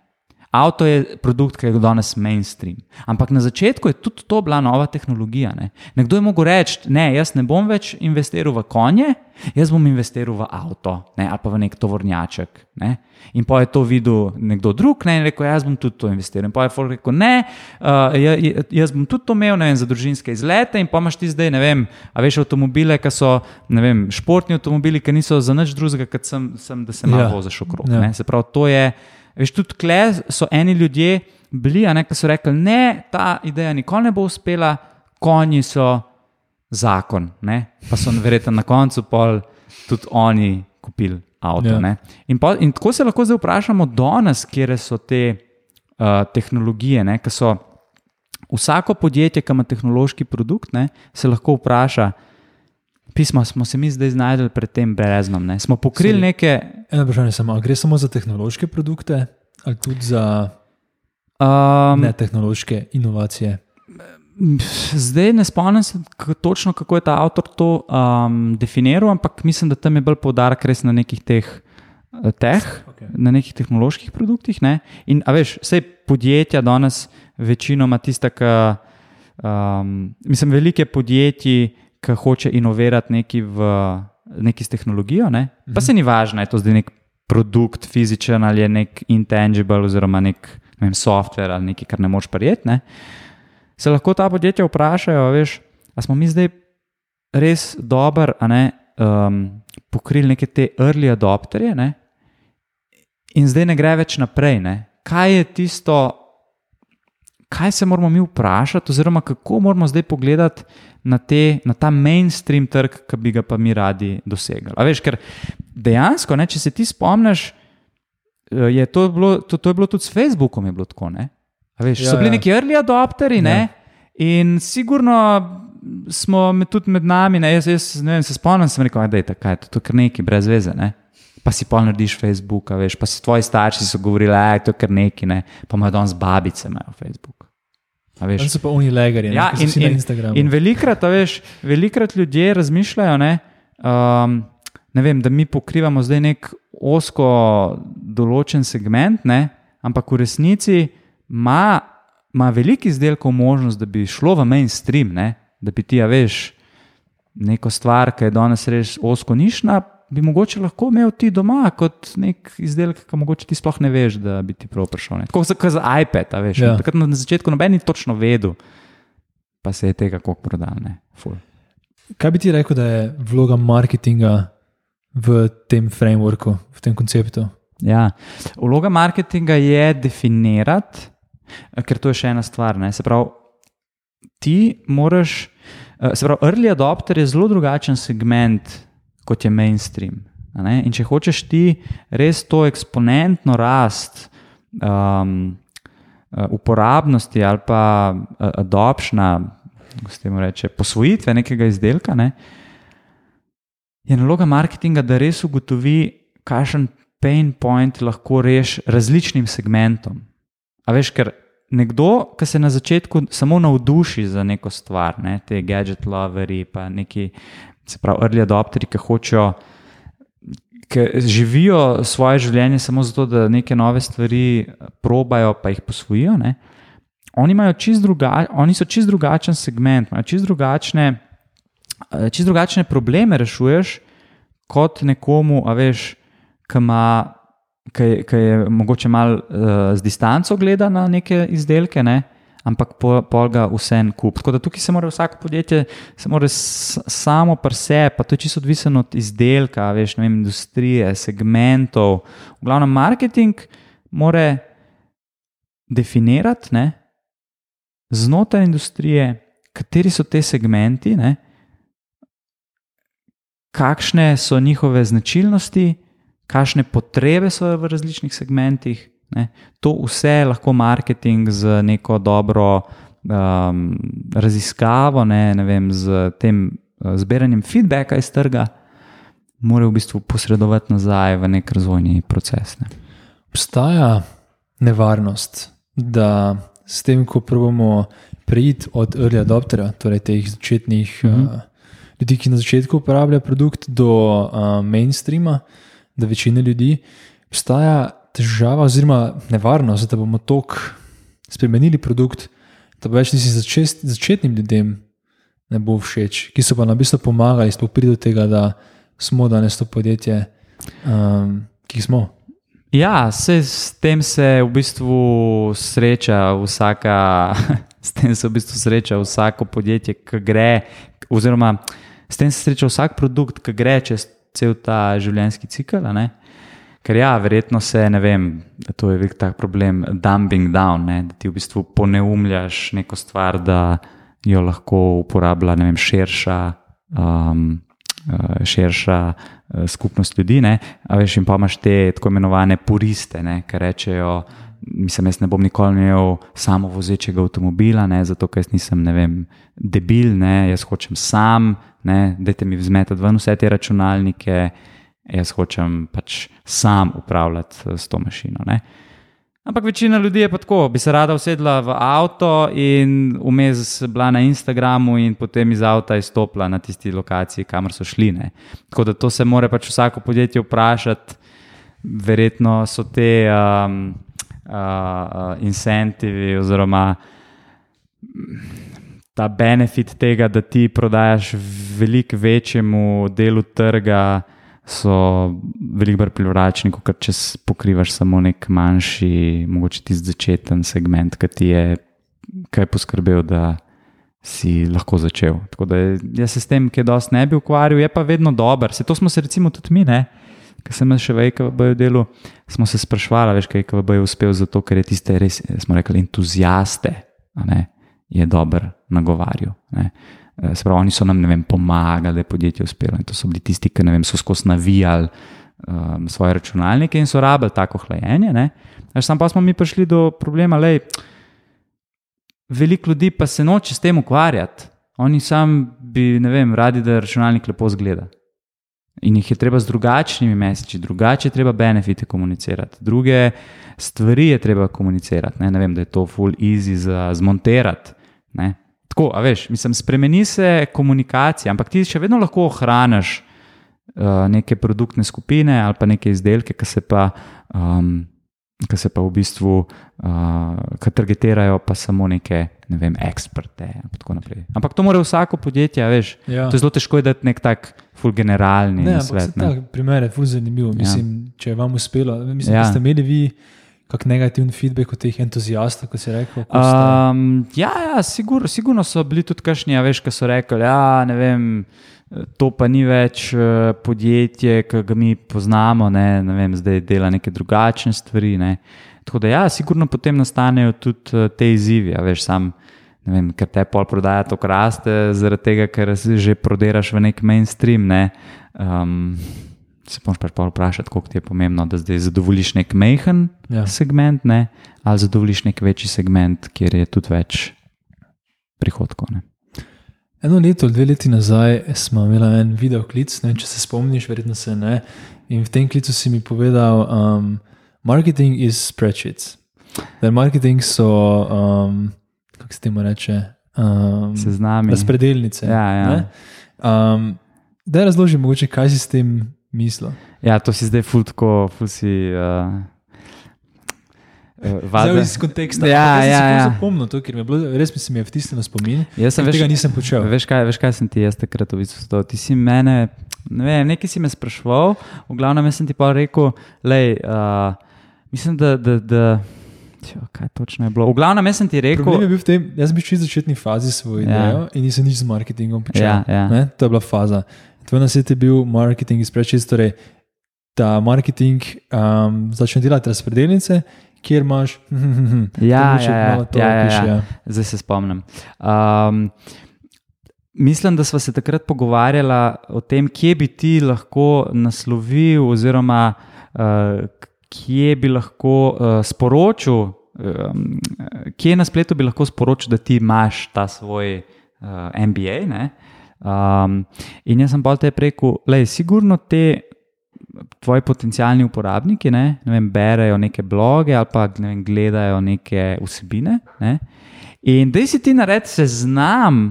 Avto je produkt, ki je danes mainstream. Ampak na začetku je tudi to bila nova tehnologija. Ne? Nekdo je mogel reči: Ne, jaz ne bom več investiral v konje, jaz bom investiral v avto ne? ali pa v nek tovornjaček. Ne? In pa je to videl nekdo drug ne? in rekel: Jaz bom tudi to investiral. In pa je Folk rekel: Ne, uh, jaz bom tudi to imel vem, za družinske izlete. In pa imaš ti zdaj, ne vem, a veš avtomobile, ki so vem, športni avtomobili, ki niso za nič drugega, kot sem, sem, da se malo ja. voziš okrog. Ja. Se pravi, to je. Veš, tudi tukaj so eni ljudje bili, a ne, ki so rekli, ne, ta ideja nikoli ne bo uspela, konji so zakon. Ne? Pa so verjetno na koncu pol tudi oni kupili avto. Ja. In, po, in tako se lahko zdaj vprašamo, danes, kje so te uh, tehnologije, ki so. Vsako podjetje, ki ima tehnološki produkt, ne, se lahko vpraša, pismo smo se mi zdaj znašli pred tem breznom. Ne. Smo pokrili Sorry. neke. Eno vprašanje samo, gre samo za tehnološke produkte ali tudi za um, ne tehnološke inovacije? Zdaj ne spomnim se točno, kako je ta avtor to um, definiral, ampak mislim, da tam je bolj poudarek res na nekih teh. Eh, teh, okay. Na nekih tehnoloških produktih. Ne? In, a veš, vse podjetja danes, večinoma tiste, ki, um, mislim, velike podjetja, ki hoče inovirati neki v neki s tehnologijo, ne? pa mhm. se ni važno, je to zdaj nek produkt, fizičen ali je nek intangible, oziroma nek ne vem, software ali nekaj, kar ne moš prijeti. Ne? Se lahko ta podjetja vprašajo, veš, ali smo mi zdaj res dobro um, pokrili neke te early adopterje ne? in zdaj ne gre več naprej. Ne? Kaj je tisto, kaj se moramo mi vprašati, oziroma kako moramo zdaj pogledati na, te, na ta mainstream trg, ki bi ga pa mi radi dosegli. A veš, ker dejansko, ne, če se ti spomniš, eh, je to, bilo, to, to je bilo tudi s Facebookom, je bilo tako. Veš, ja, so bili ja. neki early adopteri ja. in sigurno. Smo med, tudi med nami, ne, jaz, jaz ne vem, se spomnim, sem rekel, da je to kar nekaj, brez veze. Ne. Pa si pa narediš Facebook, veš, pa si tvoji starši so govorili, da je to kar nekaj, ne. pa imajo danes babice na Facebook. Tam so pa oni legari, ja, in, in, na Instagramu. In velikrat, veš, velikrat ljudje razmišljajo, ne, um, ne vem, da mi pokrivamo zdaj nek osko določen segment, ne, ampak v resnici ima, ima veliko izdelkov možnost, da bi šlo v mainstream, ne, da bi ti, ja, veš, neko stvar, ki je danes res osko nišna, bi mogoče lahko imel ti doma kot nek izdelek, ki mogoče ti sploh ne veš, da bi ti prav prišel. Tako kot za iPad, veš. Ja. Takrat na začetku noben ni točno vedel, pa se je tega kako prodal. Kaj bi ti rekel, da je vloga marketinga v tem frameworku, v tem konceptu? Ja, vloga marketinga je definirati, ker to je še ena stvar. Ne? Se pravi, ti moraš, se pravi, early adopter je zelo drugačen segment kot je mainstream. In če hočeš ti res to eksponentno rast um, uh, uporabnosti ali pa uh, adopšna, kako se temu reče, posvojitve nekega izdelka, ne, je naloga marketinga, da res ugotovi, kakšen pain point lahko reši različnim segmentom. A veš, ker nekdo, ki se na začetku samo navduši za neko stvar, ne, te gadget loveri, pa neki se pravi, early adopteri, ki hočejo, ki živijo svoje življenje samo zato, da neke nove stvari probajo, pa jih posvojijo. Ne? Oni, druga, oni so čist drugačen segment, imajo čist drugačne, čist drugačne probleme, rešuješ kot nekomu, a veš, ki ima. Ki je, je mogoče malo uh, z distanco gleda na neke izdelke, ne? Ampak pol, pol ga vse en kup. Tako da tukaj se mora vsako podjetje, se mora samo pri sebi, pa to je čisto odvisno od izdelka, veš, vem, industrije, segmentov. V glavnem, marketing mora definirati ne, znotraj industrije, kateri so te segmenti, ne, kakšne so njihove značilnosti, kakšne potrebe so v različnih segmentih. Ne. To vse lahko marketing z neko dobro um, raziskavo, ne, ne vem, z tem uh, zbiranjem feedbacka iz trga, mora v bistvu posredovati nazaj v nek razvojni proces. Ne. Obstaja nevarnost, da s tem, ko pravimo preiti od early adoptera, torej teh začetnih uh -huh. uh, ljudi, ki na začetku uporabljajo produkt, do uh, mainstreama, da večina ljudi, obstaja težava, oziroma nevarnost, da bomo tako spremenili produkt, da več nisi začet, začetnim ljudem ne bo všeč, ki so pa nam v bistvu pomagali, da pride do tega, da smo danes to podjetje, um, ki smo. Ja, se, s tem se v bistvu sreča vsaka, s tem se v bistvu sreča vsako podjetje, ki gre, oziroma s tem se sreča vsak produkt, ki gre čez cel ta življenjski cikl. Ker ja, verjetno se, ne vem, to je velik tak problem, dumping down, ne, da ti v bistvu poneumljaš neko stvar, da jo lahko uporablja vem, širša, um, uh, širša uh, skupnost ljudi. Ne, veš, in pa imaš te tako imenovane puriste, ki rečejo. Mislim, jaz ne bom nikoli imel samo vozečega avtomobila, ne, zato ker nisem vem, debil, ne, jaz hočem sam, da te mi vzmete ven vse te računalnike, jaz hočem pač sam upravljati eh, s to mašino. Ne. Ampak večina ljudi je pa tako, bi se rada usedla v avto in vmes bila na Instagramu, in potem iz avta izstopila na tisti lokaciji, kamor so šli. Ne. Tako da to se mora pač vsako podjetje vprašati, verjetno so te um, uh, uh, incentivi oziroma ta benefit tega, da ti prodajaš veliko večjemu delu trga so veliko bolj privlačni, kot če pokrivaš samo nek manjši, mogoče tisti začeten segment, ki ti je kaj poskrbel, da si lahko začel. Tako da jaz se s tem, ki je dosti ne bi ukvarjal, je pa vedno dober. Se to smo se recimo tudi mi, ki sem še v EKB delu, smo se sprašvali, veš, kaj je uspel zato, ker je tiste res, smo rekli, entuzijaste, je dober nagovarjal. Eh, se pravi, oni so nam vem, pomagali, da je podjetje uspelo. In to so bili tisti, ki vem, so skozi navijali um, svoje računalnike in so rabili tako hlajenje. Sam pa smo mi prišli do problema, da veliko ljudi pa se noče s tem ukvarjati. Oni sami bi, vem, radi, da računalnik lepo zgleda. In jih je treba z drugačnimi mesiči, drugače je treba benefite komunicirati, druge stvari je treba komunicirati. Ne, ne vem, da je to full easy za zmontirati. Ne. Tako, a veš, mislim, spremeni se komunikacija, ampak ti še vedno lahko ohraniš uh, neke produktne skupine ali pa neke izdelke, ki se pa, um, ki se pa v bistvu uh, targetirajo pa samo neke, ne vem, eksperte in tako naprej. Ampak to mora vsako podjetje, veš, ja. to je zelo težko dati nek tak full generalni ne, svet. Ne, tak primer je full zanimiv, mislim, ja. če je vam uspelo, mislim, ja. da ste imeli vi kak negativen feedback od teh entuzijastov, kot si rekel? Um, ja, ja sigur, sigurno so bili tudi kašni, ja, veš, ki so rekli, ja, to pa ni več uh, podjetje, ki ga mi poznamo, ne, ne vem, zdaj dela neke drugačne stvari. Ne. Tako da, ja, sigurno potem nastanejo tudi uh, te izzivi, ja, veš, sam. Ne vem, ker te pol prodaja to kraste, zaradi tega, ker že prodiraš v nek mainstream. Ne. Um, se moraš pač vprašati, koliko ti je pomembno, da zdaj zadovoljiš nek mehen ja. segment, ne? ali zadovoljiš nek večji segment, kjer je tudi več prihodkov. Ne? Eno leto, dve leti nazaj smo imeli en video klic, ne, če se spomniš, verjetno se ne. In v tem klicu si mi povedal, um, marketing is spreadsheets. Da marketing so, um, kako se temu reče, um, seznami. Razpredelnice. Ja, ja. Um, da razložim, mogoče, kaj si s tem mislil. Ja, to si zdaj fultko, fulsi. Uh... Zelo iz konteksta. Ja, ja, ja. Zapomnil to, ker mi je bilo, res mi se mi je vtisnilo spomin. Jaz sem veš, tega nisem počel. Veš kaj, veš, kaj sem ti jaz takrat videl? Ti si mene, ne vem, nekaj si me sprašval, v glavnem sem ti pa rekel, lej, uh, mislim, da. da, da Tjo, kaj točno je bilo? V glavnem, jaz sem ti rekel. Je bil tem, jaz sem bil v začetni fazi svoje ja. ideje in nisem nič z marketingom počel. Ja, ja. To je bila faza. Tvoj nasvet je bil marketing iz prečist, torej da marketing um, začne delati razpredelnice, kjer imaš. ja, ja, ja, ja, ja, ja. ja, zdaj se spomnim. Um, mislim, da smo se takrat pogovarjali o tem, kje bi ti lahko naslovil, oziroma uh, kje bi lahko uh, sporočil. Um, kje na spletu bi lahko sporočil, da ti imaš ta svoj uh, MBA? Ne? Um, in jaz sem pa te rekel, je sigurno te tvoji potencijalni uporabniki, ne, ne vem, berejo neke bloge ali pa ne vem, gledajo neke vsebine. Ne, in da si ti naredi seznam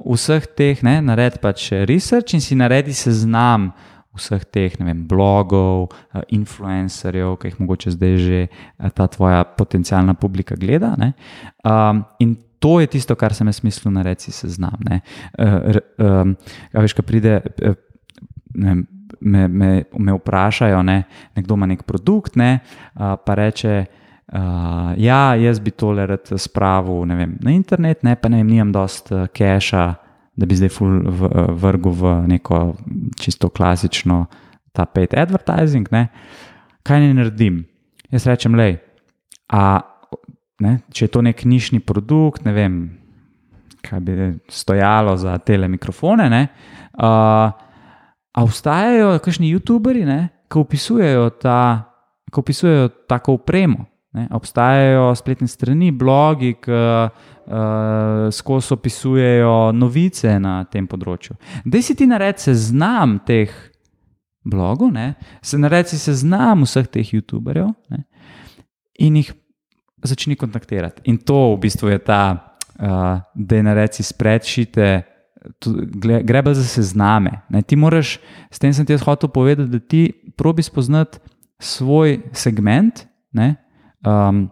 vseh teh, ne, naredi pač research in si naredi seznam vseh teh vem, blogov, influencerjev, ki jih mogoče zdaj že uh, ta tvoja potencijalna publika gleda. Um, in to je tisto, kar sem jaz mislil na reci seznam. Uh, um, veš, kaj pride. Uh, ne, Me, me, me vprašajo, ne, nekdo ima nek produkt, ne, uh, pa reče, uh, ja, jaz bi tole rad spravil vem, na internet, ne pa ne vem, nimam dost keša, uh, da bi zdaj ful v, vrgel v neko čisto klasično ta paid advertising. Ne. Kaj ne naredim? Jaz rečem, le, če je to nek nišni produkt, ne vem, kaj bi stojalo za tele mikrofone. Ne, uh, a obstajajo kakšni YouTuberi, ki opisujejo, opisujejo tako upremo. Ne, obstajajo spletne strani, blogi, ki uh, skozi opisujejo novice na tem področju. Da si ti naredi seznam teh blogov, ne? se naredi seznam vseh teh YouTuberjev ne? in jih začni kontaktirati. In to v bistvu je ta, uh, da je naredi spredsheete. Gre pa za sezname. Ne, ti moraš, s tem sem ti hotel povedati, da ti probi spoznati svoj segment, ne, um,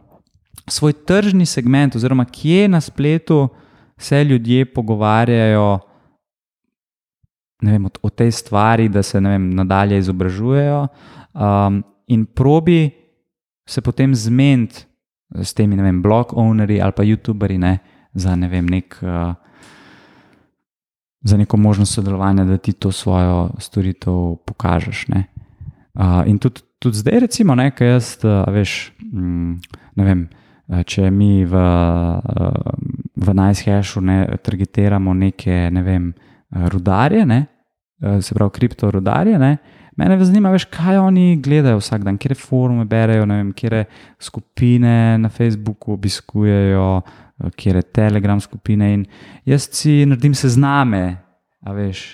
svoj tržni segment, oziroma kje na spletu se ljudje pogovarjajo vem, o, o tej stvari, da se vem, nadalje izobražujejo, um, in probi se potem zmeniti s temi vem, blog ownerji ali pa YouTuberi ne, za ne vem, nek. Uh, Za neko možnost sodelovanja, da ti to svojo storitev pokažeš. Uh, in tudi, tudi zdaj, recimo, nekaj jaz, uh, veš, mm, ne vem, uh, če mi v, eh, v NiceHashu ne targetiramo neke ne vem, rudarje, ne, se pravi kriptorudarje, ne, mene zanima, veš, kaj oni gledajo vsak dan, kje forume berejo, kje skupine na Facebooku obiskujejo, kje Telegram skupine. In jaz si naredim sezname, a veš.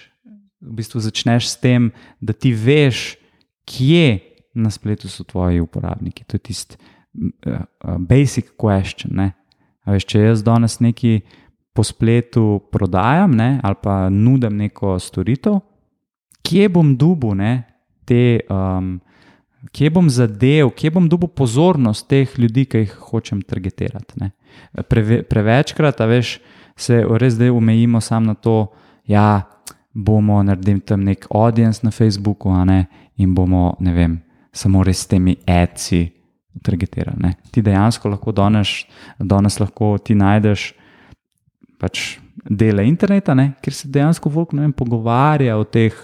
V bistvu začneš s tem, da ti veš, kje na spletu so tvoji uporabniki. To je tisti basic question. Veš, če jaz danes nekaj po spletu prodajam ne, ali pa nudim neko storitev, kje bom dubu ne, te, um, kje bom zadev, kje bom dubu pozornost teh ljudi, ki jih hočem targetirati. Preve, prevečkrat, veš, se res zdaj umejimo samo na to, ja, bomo naredili tam nek audience na Facebooku ne, in bomo, ne vem, samo res s temi adci targetira. Ne. Ti dejansko lahko danes, danes lahko ti najdeš pač dele interneta, ne, kjer se dejansko volk vem, pogovarja o teh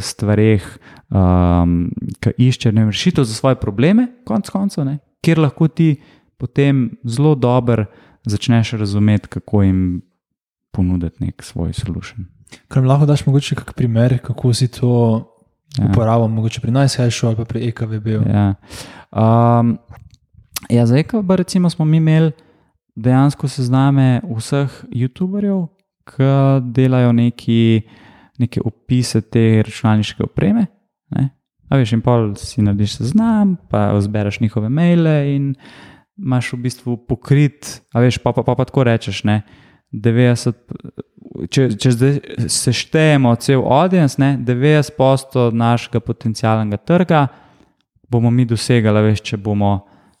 stvareh, um, ki išče rešitev za svoje probleme, konc koncev, ne, kjer lahko ti potem zelo dobro začneš razumeti, kako jim ponuditi nek svoj solution. Kar lahko daš, mogoče, kak primer, kako si to ja. uporabljam, mogoče pri NiceHashu ali pa pri EKVB. Ja. Um, ja, za EKVB recimo smo mi imeli dejansko sezname vseh YouTuberjev, ki delajo neki, neke opise te računalniške opreme. Ne? A veš, in pol si narediš seznam, pa zbereš njihove maile in imaš v bistvu pokrit, a veš, pa pa, pa, pa tako rečeš, ne, 90, če, če zdaj seštejemo cel audience, ne, 90% našega potencialnega trga bomo mi dosegali, veš, če bomo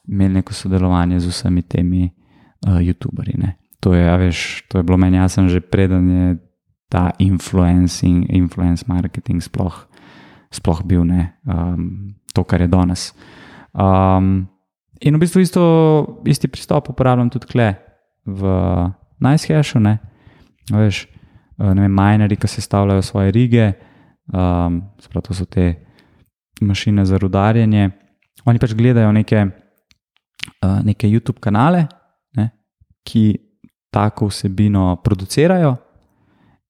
imeli neko sodelovanje z vsemi temi uh, YouTuberji. Ne. To je, veš, to je bilo meni jasno, že preden je ta influencing, influence marketing sploh, sploh bil ne, um, to, kar je danes. Um, in v bistvu isto, isti pristop uporabljam tudi tukaj v NiceHashu. Veš, eh, ne vem, minerji, ki se stavljajo svoje rige, um, sprav, to so te mašine za rudarjenje. Oni pač gledajo neke, uh, neke YouTube kanale, ne, ki tako vsebino producirajo.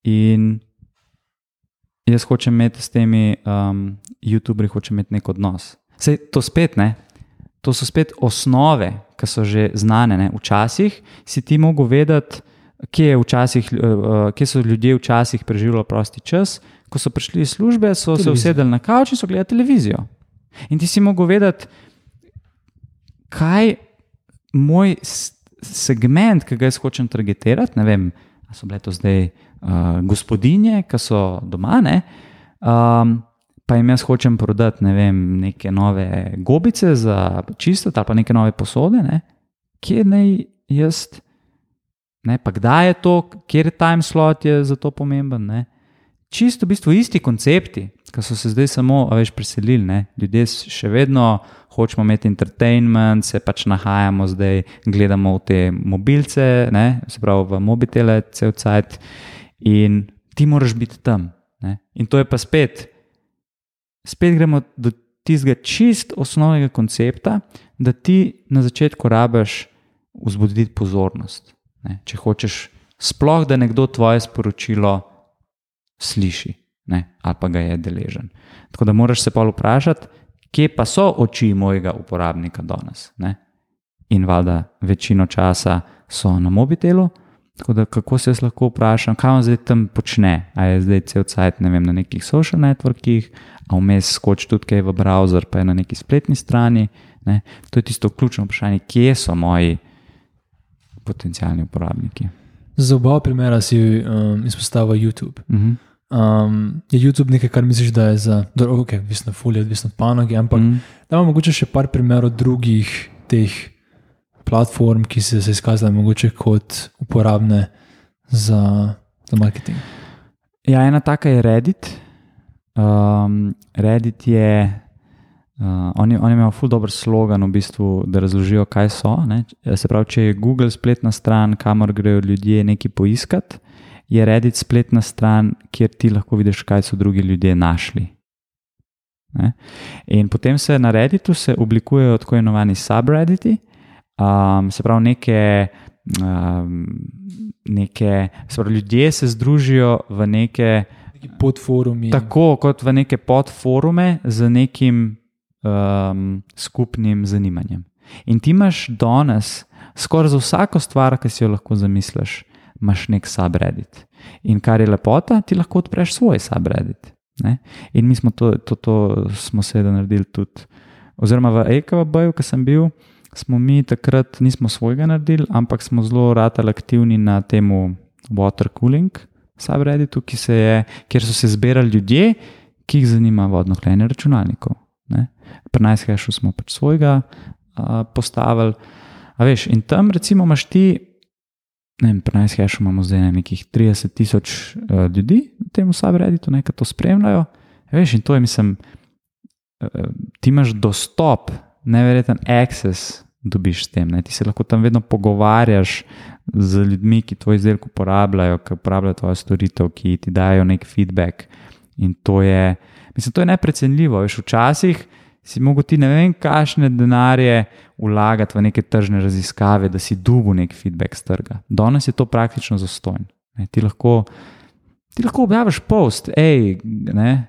In jaz hočem imeti s temi um, YouTuberi, hočem imeti nek odnos. Sej to spet ne. To so spet osnove, ki so že znane. Ne. Včasih si ti mogel vedeti, kje, včasih, eh, kje so ljudje včasih preživeli prosti čas. Ko so prišli iz službe, so Televizijo. se usedeli na kavč in so gledali televizijo. In ti si mogel vedeti, kaj je moj segment, ki ga jaz hočem targetirati. Ne vem, ali so bile to zdaj uh, gospodinje, ki so doma. Um, pa jim jaz hočem prodati ne vem, neke nove gobice za čisto ali pa neke nove posode, ne? kje naj jaz, ne, pa kdaj je to, kjer je time slot je za to pomemben. Ne? Čisto v bistvu isti koncepti, ki so se zdaj samo več preselili. Ne? Ljudje še vedno hočemo imeti entertainment, se pač nahajamo zdaj, gledamo v te mobilce, ne? se pravi v mobitele, cel cajt in ti moraš biti tam. Ne? In to je pa spet, spet gremo do tistega čist osnovnega koncepta, da ti na začetku rabiš vzbuditi pozornost. Ne? Če hočeš sploh, da nekdo tvoje sporočilo sliši ne? ali pa ga je deležen. Tako da moraš se pa vprašati, kje pa so oči mojega uporabnika danes. In valjda večino časa so na mobitelu, tako da kako se jaz lahko vprašam, kaj on zdaj tam počne. A je zdaj cel cajt vem, na nekih social networkih, a vmes skoči tudi kaj v browser, pa je na neki spletni strani. Ne? To je tisto ključno vprašanje, kje so moji potencijalni uporabniki. Za oba primera si um, izpostavil YouTube. Uh -huh. Um, je YouTube nekaj, kar misliš, da je za, je okay, odvisno od folije, odvisno od panoge, ampak mm. da imamo mogoče še par primerov drugih teh platform, ki so se izkazale mogoče kot uporabne za, za marketing. Ja, ena taka je Reddit. Um, Reddit je. Uh, oni, oni imajo ful dobr slogan, v bistvu, da razložijo, kaj so. Ne? Se pravi, če je Google spletna stran, kamor grejo ljudje nekaj poiskati, je Reddit spletna stran, kjer ti lahko vidiš, kaj so drugi ljudje našli. Ne? In potem se na Redditu se oblikujejo tako imenovani subredditi, um, se pravi, neke, um, neke se pravi, ljudje se združijo v neke podforume. Tako kot v neke podforume z nekim um, skupnim zanimanjem. In ti imaš danes, skoraj za vsako stvar, ki si jo lahko zamisliš, imaš nek subreddit. In kar je lepota, ti lahko odpreš svoj subreddit. Ne? In mi smo to, to, to smo seveda naredili tudi. Oziroma v EKB-ju, ki sem bil, smo mi takrat nismo svojega naredili, ampak smo zelo radi aktivni na tem water cooling subredditu, je, kjer so se zbirali ljudje, ki jih zanima vodno hranjenje računalnikov. Ne? Pri nas smo pač svojega uh, postavili. A veš, in tam recimo imaš ti vem, pri nas hešu imamo zdaj nekih 30 tisoč uh, ljudi na tem subredditu, ki to spremljajo. Veš, in to je, mislim, uh, ti imaš dostop, neverjeten access. Dobiš s tem, ne? ti se lahko tam vedno pogovarjaš z ljudmi, ki tvoj izdelek uporabljajo, ki uporabljajo tvojo storitev, ki ti dajo nek feedback. In to je, mislim, to je neprecenljivo. Veš, včasih si mogel ti ne vem, kakšne denarje vlagati v neke tržne raziskave, da si dubu nek feedback z trga. Danes je to praktično zastojno. Ti lahko, ti lahko objaviš post, hej, ne,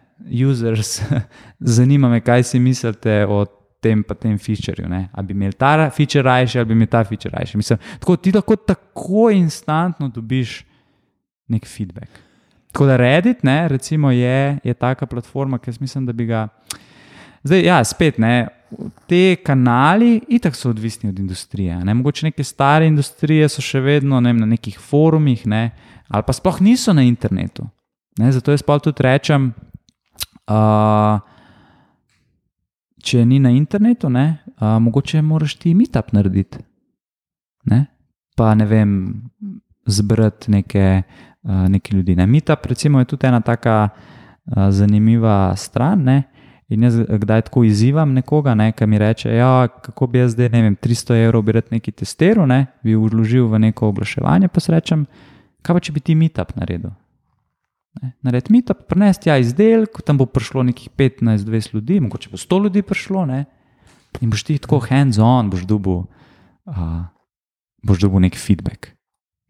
users, zanima me, kaj si mislite o tem pa tem featureju. Ali bi imel ta feature rajši, ali bi imel ta feature rajši. Mislim, tako, ti lahko tako instantno dobiš nek feedback. Tako da Reddit, ne, recimo, je, je taka platforma, ki jaz mislim, da bi ga. Zdaj, ja, spet ne. Te kanali, itak so odvisni od industrije. Ne? Mogoče neke stare industrije so še vedno ne, na nekih forumih, ne? ali pa sploh niso na internetu. Ne? Zato jaz pa tudi rečem, uh, če ni na internetu, ne, uh, mogoče moraš ti meetup narediti. Ne? Pa ne vem, zbrati neke, uh, neke ljudi. Ne? Meetup, recimo, je tudi ena taka uh, zanimiva stran. Ne? In jaz kdaj tako izzivam nekoga, ne, ki mi reče, ja, kako bi jaz zdaj, ne vem, 300 evrov bi rad neki testiral, ne, bi vložil v neko oglaševanje, pa srečam, kaj pa če bi ti meetup naredil. Narediti meetup, prenesti ja izdelek, tam bo prišlo nekih 15-20 ljudi, mogoče bo 100 ljudi prišlo, ne, in boš ti tako hands-on, boš dobil, uh, boš dobil nek feedback.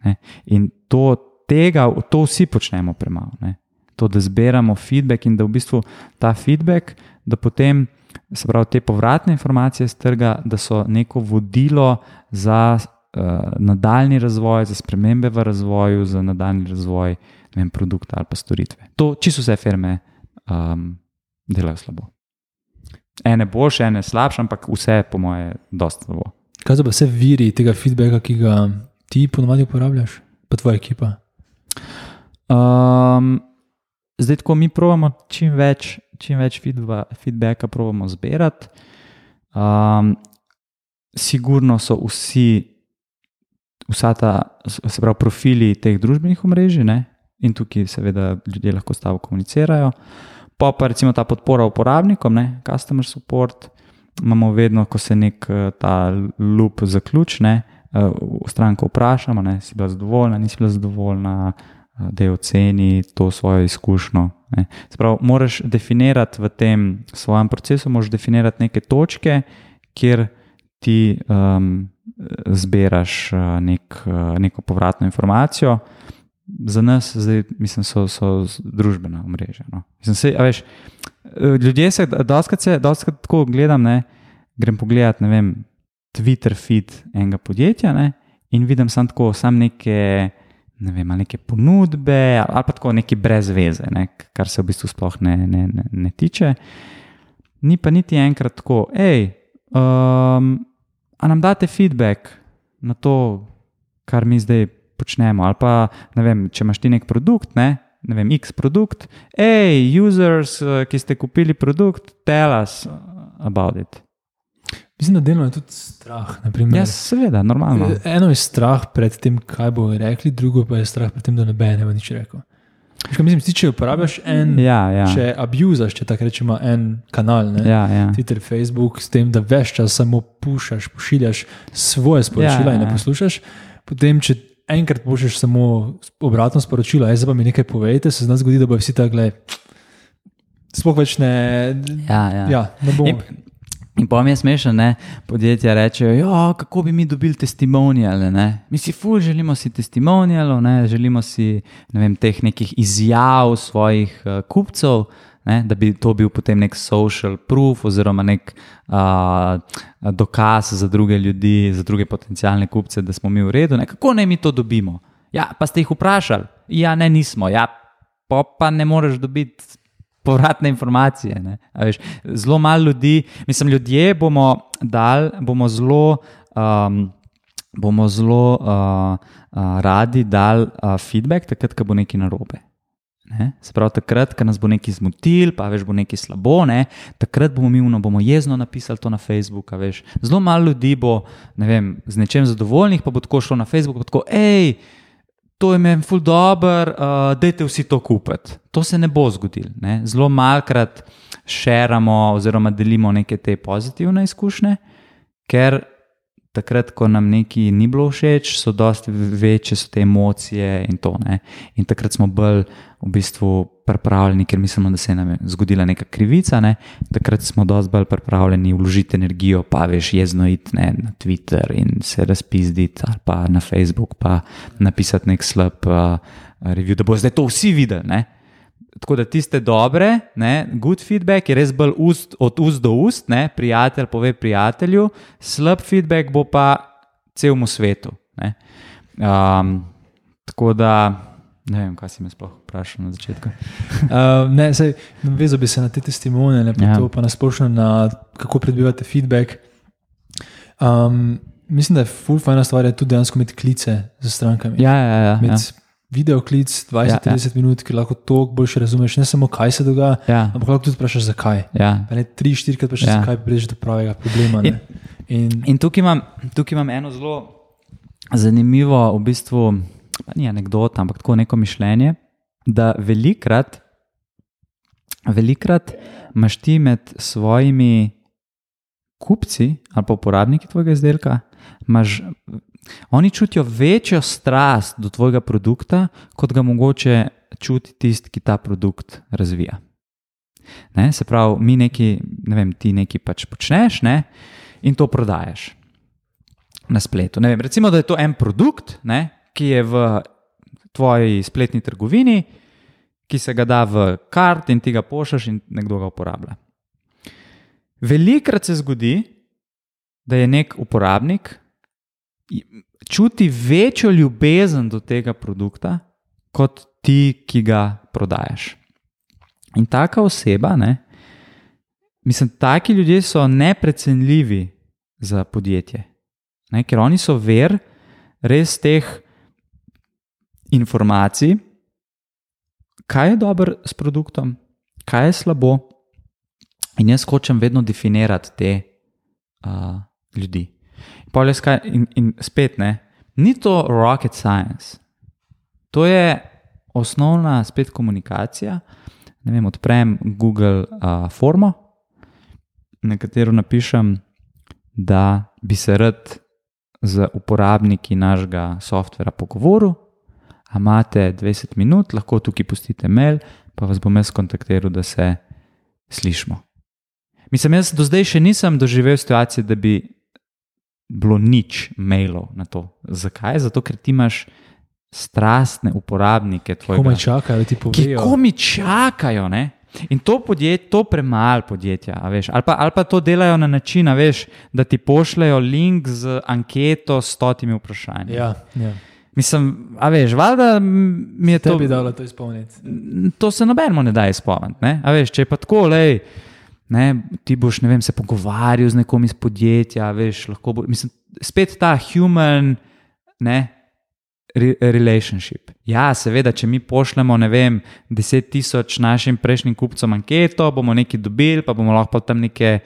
Ne. In to, tega, to vsi počnemo premalo. To, da zbiramo feedback in da v bistvu ta feedback da potem se pravi te povratne informacije z trga, da so neko vodilo za uh, nadaljni razvoj, za spremembe v razvoju, za nadaljni razvoj vem, produkta ali pa storitve. To čisto vse firme um, delajo slabo. Ene boljše, ene slabše, ampak vse, po moje, dosta slabo. Kaj so pa vse viri tega feedbacka, ki ga ti ponovadi uporabljaš, pa tvoja ekipa? Um, zdaj, ko mi pravimo čim več čim več feedba, feedbacka probujemo zbirati. Um, sigurno so vsi, vsa ta, se pravi, profili teh družbenih omrežij, ne? In tukaj, seveda, ljudje lahko s tabo komunicirajo. Pa pa recimo ta podpora uporabnikom, ne? customer support. Imamo vedno, ko se nek ta lup zaključi, stranko vprašamo, ne, si bila zadovoljna, nisi bila zadovoljna, da je oceni to svojo izkušnjo. Sprav, moraš definirati v tem svojem procesu, moraš definirati neke točke, kjer ti um, zbiraš nek, neko povratno informacijo. Za nas, zdaj, mislim, so, so družbena mreža. No. Mislim, se, veš, ljudje se, da se tako gledam, ne, grem pogledat, ne vem, Twitter feed enega podjetja ne, in vidim samo tako, sam neke, ne vem, neke ponudbe ali pa tako neki brez veze, ne, kar se v bistvu sploh ne, ne, ne, ne tiče. Ni pa niti enkrat tako, hej, um, a nam date feedback na to, kar mi zdaj počnemo. Ali pa, ne vem, če imaš ti nek produkt, ne, ne vem, X produkt, hej, users, ki ste kupili produkt, tell us about it. Mislim, da delno je tudi strah. Ja, seveda, normalno. Eno je strah pred tem, kaj bo rekli, drugo pa je strah pred tem, da ne bo nič rekel. Kaj, mislim, ti, če uporabljaš en, ja, ja. če abuzaš, če tako rečemo, en kanal, ne, ja, ja. Twitter, Facebook, s tem, da veš čas samo pušaš, pošiljaš svoje sporočila ja, in ne ja. poslušaš, potem, če enkrat pošiljaš samo obratno sporočilo, zdaj pa mi nekaj povejte, se zna zgodi, da bo vsi tako. Sploh več ne. Ja, ja. Ja, ne bomo. In pa mi je smešno, da podjetja rečejo, kako bi mi dobili testimonijale. Ne? Mi si ful, želimo si testimonijalo, ne? želimo si ne vem, teh nekih izjav svojih uh, kupcev, ne? da bi to bil potem nek social proof oziroma nek uh, dokaz za druge ljudi, za druge potencijalne kupce, da smo mi v redu. Ne? Kako naj mi to dobimo? Ja, pa ste jih vprašali? Ja, ne, nismo. Ja, pa, pa ne moreš dobiti povratne informacije. Veš, zelo malo ljudi, mislim, ljudje bomo dal, bomo zelo. Um, bomo zelo uh, uh, radi dali uh, feedback, takrat, ko bo nekaj narobe. Ne? Se pravi, takrat, ko nas bo nekaj zmotil, pa veš, bo nekaj slabo, ne? takrat bomo mi umno, bomo jezno napisali to na Facebook. Zelo malo ljudi bo ne vem, z nečem zadovoljnih, pa bo tako šlo na Facebook, pa tako, hej to je meni ful dobr, uh, dajte vsi to kupiti. To se ne bo zgodilo. Zelo malkrat širimo oziroma delimo neke te pozitivne izkušnje, ker takrat, ko nam nekaj ni bilo všeč, so dosti večje so te emocije in to. Ne? In takrat smo bolj v bistvu pripravljeni, ker mislimo, da se je nam zgodila neka krivica. Ne? Takrat smo dosti bolj pripravljeni vložiti energijo, pa veš, jezno iti ne, na Twitter in se razpizditi, ali pa na Facebook, pa napisati nek slab uh, review, da bo zdaj to vsi videli. Ne? Tako da tiste dobre, ne, good feedback je res bolj ust, od ust do ust, ne, prijatelj pove prijatelju, slab feedback bo pa celemu svetu. Um, tako da, ne vem, kaj si me sploh vprašal na začetku. uh, ne, sej, vezal bi se na te testimone, ne pa ja. to, pa nasplošno na kako predbivate feedback. Um, mislim, da je full fajna stvar tudi dejansko imeti klice za strankami. Ja, ja, ja. ja video klic 20-30 ja, ja. minut, ki lahko to boljše razumeš, ne samo kaj se dogaja, ja. ampak lahko tudi vprašaš, zakaj. Ja. Ne, tri, štiri krat vprašaš, ja. zakaj prideš do pravega problema. In, in, in tukaj, imam, tukaj imam eno zelo zanimivo, v bistvu, ni anekdota, ampak tako neko mišljenje, da velikrat, velikrat imaš ti med svojimi kupci ali pa uporabniki tvojega izdelka. Imaš Oni čutijo večjo strast do tvojega produkta, kot ga mogoče čuti tisti, ki ta produkt razvija. Ne? Se pravi, mi neki, ne vem, ti nekaj pač počneš ne? in to prodajes na spletu. Vem, recimo, da je to en produkt, ne? ki je v tvoji spletni trgovini, ki se ga da v kart in ti ga pošljaš in nekdo ga uporablja. Velikrat se zgodi, da je nek uporabnik čuti večjo ljubezen do tega produkta, kot ti, ki ga prodajaš. In taka oseba, ne, mislim, taki ljudje so neprecenljivi za podjetje, ne, ker oni so ver res teh informacij, kaj je dobro s produktom, kaj je slabo, In jaz hočem vedno definirati te uh, ljudi. Skaj, in, in spet ne, ni to rocket science. To je osnovna spet komunikacija. Ne vem, odprem Google uh, formo, na katero napišem, da bi se rad z uporabniki našega softvera pogovoril. A imate 20 minut, lahko tukaj pustite mail, pa vas bom jaz kontaktiral, da se slišmo. Mislim, jaz do zdaj še nisem doživel situacije, da bi bilo nič mailov na to. Zakaj? Zato, ker ti imaš strastne uporabnike. Komi čakajo, ti povejo. Komi čakajo, ne? In to podjetje, to premalo podjetja, veš, ali, pa, ali pa to delajo na način, veš, da ti pošljajo link z anketo s stotimi vprašanji. Ja, ja. Mislim, a veš, valjda mi je to. To bi dalo to izpolniti. To se nobenemu ne da izpolniti. A veš, če je pa tako, lej, ne, ti boš vem, se pogovarjal z nekom iz podjetja, veš, lahko bo, mislim, spet ta human. Ne, relationship. Ja, seveda, če mi pošljemo, ne vem, deset tisoč našim prejšnjim kupcem anketo, bomo nekaj dobili, pa bomo lahko tam neke,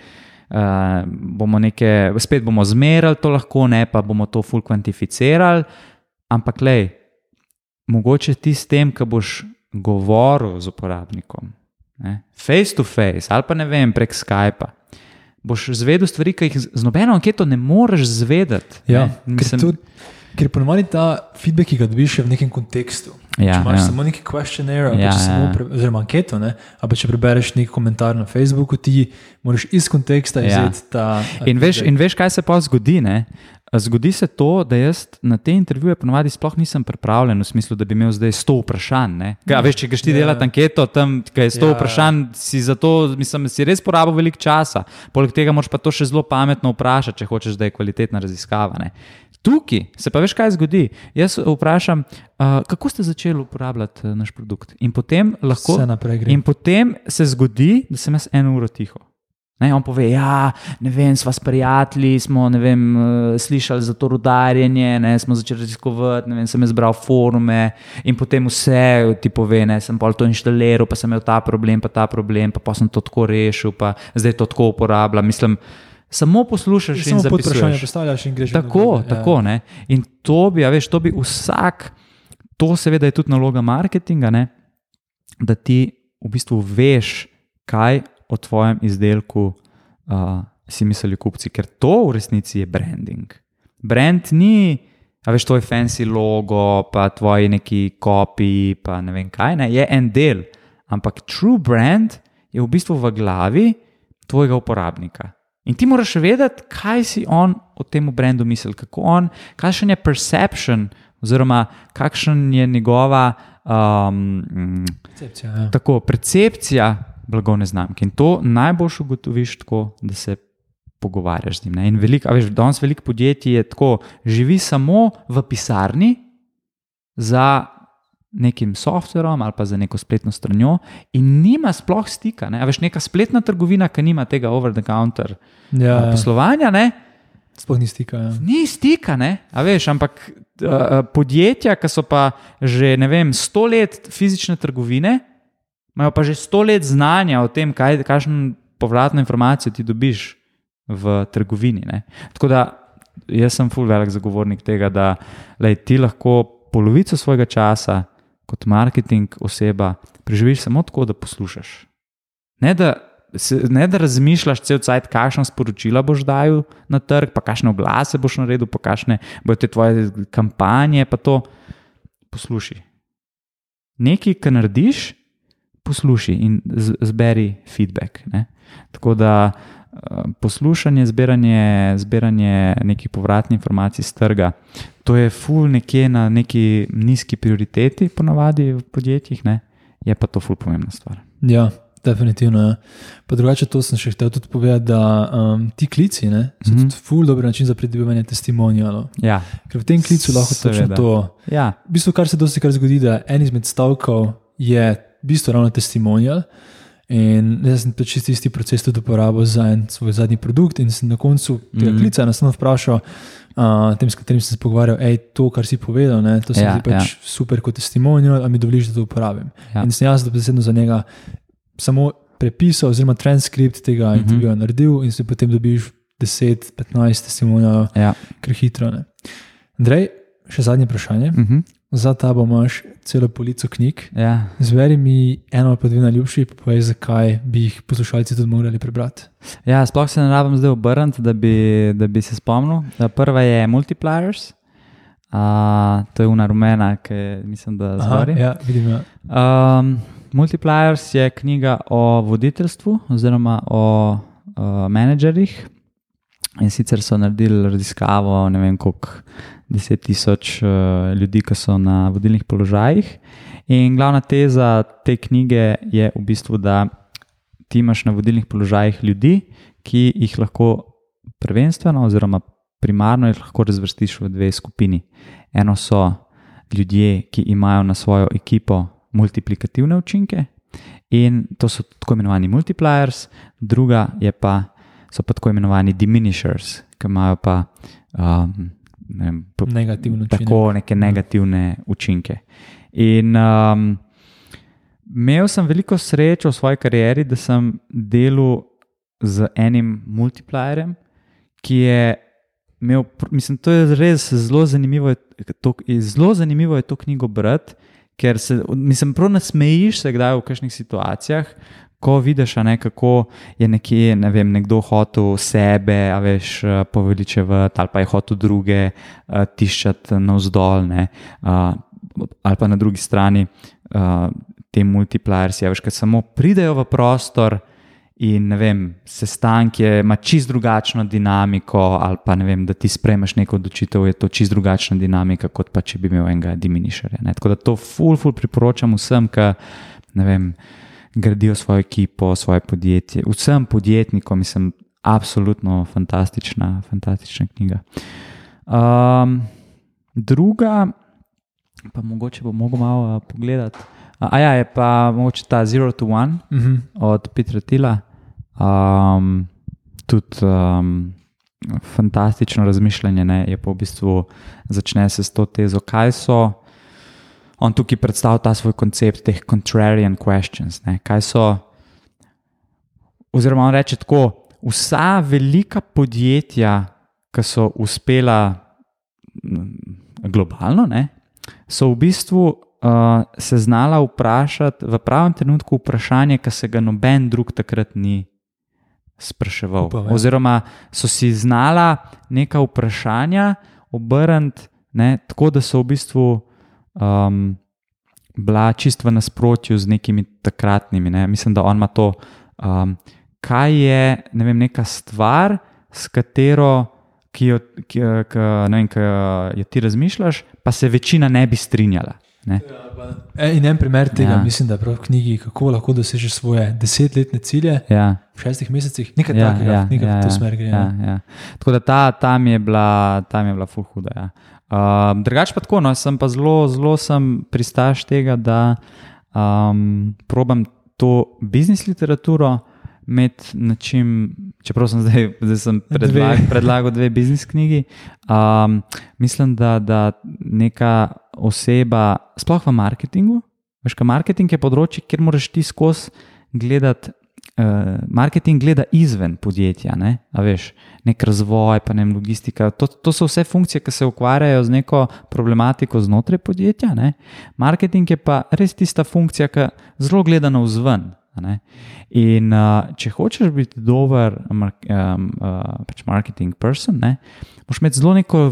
uh, bomo neke, spet bomo zmerali to lahko, ne pa bomo to full kvantificirali. Ampak, lej, mogoče ti s tem, ki boš govoril z uporabnikom, ne, face to face ali pa ne vem, prek Skypa. Boš zvedel stvari, ki jih z nobeno anketo ne moreš zvedeti. Ja, mislim, tudi, Ker ponovadi ta feedback, ki ga dobiš, je v nekem kontekstu. Ja, če imaš ja. samo neki questionnaire, Ja, ja, pre, oziroma anketo, ne, ali če prebereš neki komentar na Facebooku, ti moraš iz konteksta Ja. izvedeti ta. In veš, in veš, kaj se pa zgodi? Ne? Zgodi se to, da jaz na te intervjuje ponovadi sploh nisem pripravljen, v smislu, da bi imel zdaj 100 vprašanj. Ga, veš, če greš ti Ja. delati anketo, tam je 100 Ja. vprašanj, si za to, mislim, si res porabil veliko časa. Poleg tega moraš pa to še zelo pametno vprašati, če hočeš, da je kvalitetna raziskava. Ne. Tukaj se pa veš, kaj zgodi. Jaz vprašam, uh, kako ste začeli uporabljati uh, naš produkt. In potem lahko. In potem se zgodi, da sem jaz eno uro tiho. Ne, on pove, ja, ne vem, sva s prijatelji, smo vem, eh, slišali za to rudarjenje, ne, smo začeli raziskovati, ne vem, sem izbral forume in potem vse ti pove, ne, sem pa to inštaliral, pa sem imel ta problem, pa ta problem, pa, pa sem to tako rešil, pa zdaj to tako uporabljam. Mislim, samo poslušaš in Samo pod vprašanje zapisuješ. postavljaš in greš Tako, naprej. tako. Ne? In to bi, a veš, to bi vsak, to seveda je tudi naloga marketinga, ne? da ti v bistvu veš, kaj o tvojem izdelku uh, si mislijo kupci, ker to v resnici je branding. Brand ni, a veš, tvoj fancy logo, pa tvoji neki kopiji, pa ne vem kaj, ne? je en del. Ampak true brand je v bistvu v glavi tvojega uporabnika. In ti moraš vedeti, kaj si on o tem brendu misli, kako on, kakšen je perception, oziroma kakšen je njegova um, Percepcija, ja. tako, percepcija blagovne znamke. In to najboljš ugotoviš tako, da se pogovarjaš z njim. ne. In veliko, veš, danes veliko podjetij je tako, živi samo v pisarni za nekim softverom ali pa za neko spletno stranjo, in nima sploh stika. Ne? A veš, neka spletna trgovina, ki nima tega over-the-counter Ja, ja. poslovanja, ne? Sploh ni stika. Ja. ni stika, ne? a veš, ampak uh, podjetja, ki so pa že ne vem, sto let fizične trgovine, imajo pa že sto let znanja o tem, kaj, kakšno povratno informacijo ti dobiš v trgovini. Ne? Tako da jaz sem full velik zagovornik tega, da lej, ti lahko polovico svojega časa kot marketing oseba preživiš samo tako, da poslušaš. Ne da, se, ne da razmišljaš cel cajt, kakšno sporočila boš dal na trg, pa kakšne oglase boš naredil, pa kakšne bodo te tvoje kampanje, pa to posluši. Nekaj, kar narediš, posluši in zberi feedback. Ne? Tako da eh, poslušanje, zbiranje, zbiranje nekih povratnih informacij z trga, to je ful nekje na neki nizki prioriteti, ponavadi v podjetjih, ne? je pa to ful pomembna stvar. Ja, definitivno. Ja. Pa drugače, to sem še hotel tudi povedati, da um, ti klici ne, so mm. -hmm. tudi ful dober način za pridobivanje testimonialov. Ja, Ker v tem klicu lahko točno Seveda. to. ja. V bistvu, kar se dosti kar zgodi, da en izmed stavkov je v bistvu ravno testimonial. In jaz sem pač čisto isti proces tudi uporabil za en svoj zadnji produkt, in sem na koncu tega mm. klica enostavno vprašal, uh, tem, s katerim sem se pogovarjal, hej, to, kar si povedal, ne, to se mi Ja, zdi pač ja. super kot testimonial, ali mi dovoliš, da to uporabim. Ja. In sem jaz dobesedno za njega samo prepisal, oziroma transkript tega Mhm. intervjuja naredil, in si potem dobiš 10, 15 testimonijalov, Ja. kar hitro. Ne. Andrej, še zadnje vprašanje. Mhm. Za ta bo imaš celo polico knjig. Ja. Zveri mi eno pa dve najljubši, pa povej, zakaj bi jih poslušalci tudi morali prebrati. Ja, sploh se ne rabim zdaj obrniti, da bi, da bi se spomnil. Da Prva je Multipliers, uh, to je una rumena, ki mislim, da zgori. ja, vidim. Ja. Um, Multipliers je knjiga o voditeljstvu oziroma o uh, menedžerjih. In sicer so naredili raziskavo, ne vem koliko, deset tisoč uh, ljudi, ki so na vodilnih položajih. In glavna teza te knjige je v bistvu, da ti imaš na vodilnih položajih ljudi, ki jih lahko prvenstveno, oziroma primarno jih lahko razvrstiš v dve skupini. Eno so ljudje, ki imajo na svojo ekipo multiplikativne učinke, in to so tako imenovani multipliers, druga pa so pa tako imenovani diminishers, ki imajo pa um, ne vem, Negativno učinek. tako neke negativne učinke. In um, imel sem veliko srečo v svoji karieri, da sem delal z enim multiplierjem, ki je imel, mislim, to je res zelo zanimivo. je To, zelo zanimivo je to knjigo brati, ker se, mislim, prav nasmejiš se kdaj v kakšnih situacijah. Ko vidiš, ne, kako je nekje, ne vem, nekdo hotel sebe, a veš, eh, poveličevati, ali pa je hotel druge uh, tiščati navzdol, ne, uh, ali pa na drugi strani te multipliersi, a veš, ki samo pridejo v prostor in ne vem, sestank je, ima čist drugačno dinamiko, ali pa ne vem, da ti sprejmeš neko odločitev, je to čist drugačna dinamika, kot pa če bi imel enega diminisherja. ne. Tako da to ful, ful priporočam vsem, ki ne vem gradijo svojo ekipo, svoje podjetje. Vsem podjetnikom, mislim, absolutno fantastična, fantastična knjiga. Um, druga, pa mogoče bo mogel malo uh, pogledati. A, a ja, je pa mogoče ta Zero to One Mhm. od Petra Tila. Um, tudi um, fantastično razmišljanje ne, je pa v bistvu začne se s to tezo, kaj so. On tukaj predstavlja ta svoj koncept teh contrarian questions. Ne, kaj so, oziroma on reče tako, vsa velika podjetja, ki so uspela mm, globalno, ne, so v bistvu uh, se znala vprašati v pravem trenutku vprašanje, ki se ga noben drug takrat ni spraševal. Upam. Oziroma so si znala neka vprašanja obrniti ne, tako, da so v bistvu um, bila čist v nasprotju z nekimi takratnimi. Ne. Mislim, da on ima to, um, kaj je ne vem, neka stvar, s katero. Ki jo, ki, ki, ne vem, ki jo ti razmišljaš, pa se večina ne bi strinjala. Ne? E, In en primer tega, Ja. ja. mislim, da je prav v knjigi, kako lahko dosežeš svoje desetletne cilje Ja, v šestih mesecih. Nekaj ja, takega, ja, knjiga ja, v to ja, smer gre. Ja, Ja. ja. Tako da ta, tam je bila, tam je bila full huda. Ja. Uh, drugač pa tako, no, sem pa zelo, zelo sem pristaš tega, da um, probam to biznis literaturo. Med način, čeprav sem zdaj, zdaj sem predlag, Dve. predlagal dve biznis knjigi, um, mislim, da, da neka oseba, sploh v marketingu, veš, kaj marketing je področje, kjer moraš ti skozi gledati. Uh, marketing gleda izven podjetja, ne? a veš, nek razvoj, pa ne vem, logistika. To, to so vse funkcije, ki se ukvarjajo z neko problematiko znotraj podjetja. Ne? Marketing je pa res tista funkcija, ki zelo gleda na vzven. a ne. In uh, če hočeš biti dober um, uh, pač marketing person, ne, moraš imeti zelo neko.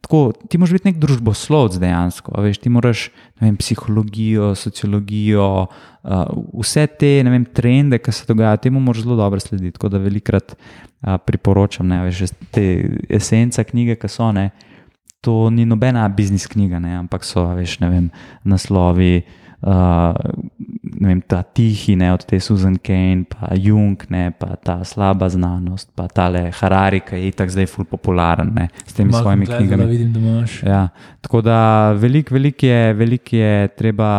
Tako, ti moraš biti nek družboslovec dejansko. Veš, ti moraš vem, psihologijo, sociologijo, uh, vse te vem, trende, ki se dogajajo, temu moraš zelo dobro slediti. Tako da velikrat uh, priporočam, ne, veš, te esence knjige, ki so. Ne, to ni nobena biznis knjiga, ne, ampak so veš, ne vem, naslovi. Uh, vem, ta tihi, ne, od te Susan Kane, pa Jung, ne, pa ta slaba znanost, pa ta le Harari, ki je tako zdaj ful popularen ne, s temi Malcolm svojimi knjigami. Vidim, da imaš. Ja, tako da veliko velik je, velik je treba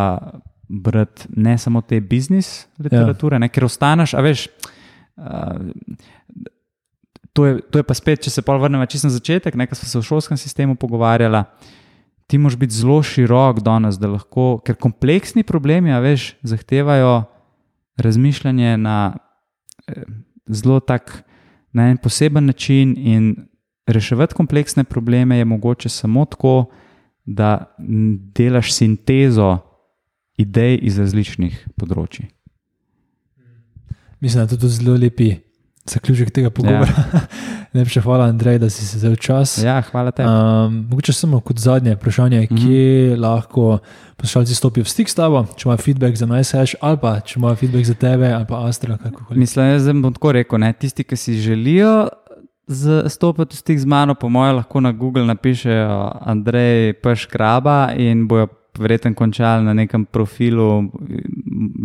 brati ne samo te biznis literature, ja. ne, ker ostaneš, a veš. Uh, To je, to je pa spet, če se pa vrnemo čisto na začetek, nekaj smo se v šolskem sistemu pogovarjali. Ti moraš biti zelo širok danes, da lahko, ker kompleksni problemi, a veš, zahtevajo razmišljanje na eh, zelo tak, na en poseben način in reševati kompleksne probleme je mogoče samo tako, da delaš sintezo idej iz različnih področji. Mislim, da je to zelo lepi zaključek tega pogovora. Ja. Najlepša hvala, Andrej, da si se vzel čas. Ja, hvala tebi. Um, mogoče samo kot zadnje vprašanje, mm -hmm. kje lahko poslušalci stopijo v stik s tabo, če imajo feedback za MySash ali pa če imajo feedback za tebe ali pa Astra. Mislim, da bom tako rekel, ne? tisti, ki si želijo. Stopiti v stik z mano, po mojem, lahko na Google napišejo Andrej Peškraba in bojo verjetno končali na nekem profilu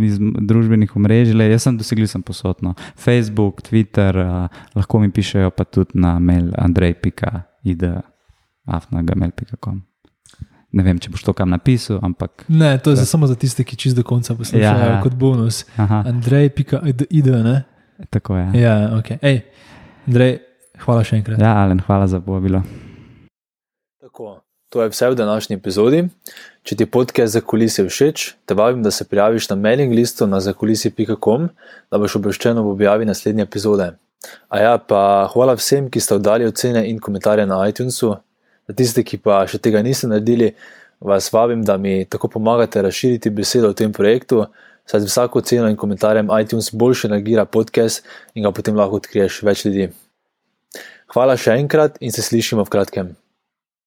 iz družbenih omrežij. Jaz sem dosegel, sem posodno. Facebook, Twitter, uh, lahko mi pišejo pa tudi na mail andrej.id.afnagmail.com. Ne vem, če boš to kam napisal, ampak. Ne, to je za, samo za tiste, ki čist do konca poslušajo ja, kot bonus. Andrej.id. Tako je. Ja, ok. Ej, Andrej, hvala še enkrat. Ja, Alen, hvala za povabilo. Tako. To je vse v današnji epizodi. Če ti podcast za kulise všeč, te vabim, da se prijaviš na mailing listu na zakulisi.com, da boš obveščen ob objavi naslednje epizode. A ja, pa hvala vsem, ki ste oddali ocene in komentarje na iTunesu. Za tiste, ki pa še tega niste naredili, vas vabim, da mi tako pomagate razširiti besedo o tem projektu, saj z vsako oceno in komentarjem iTunes boljše nagira podcast in ga potem lahko odkriješ več ljudi. Hvala še enkrat in se slišimo v kratkem.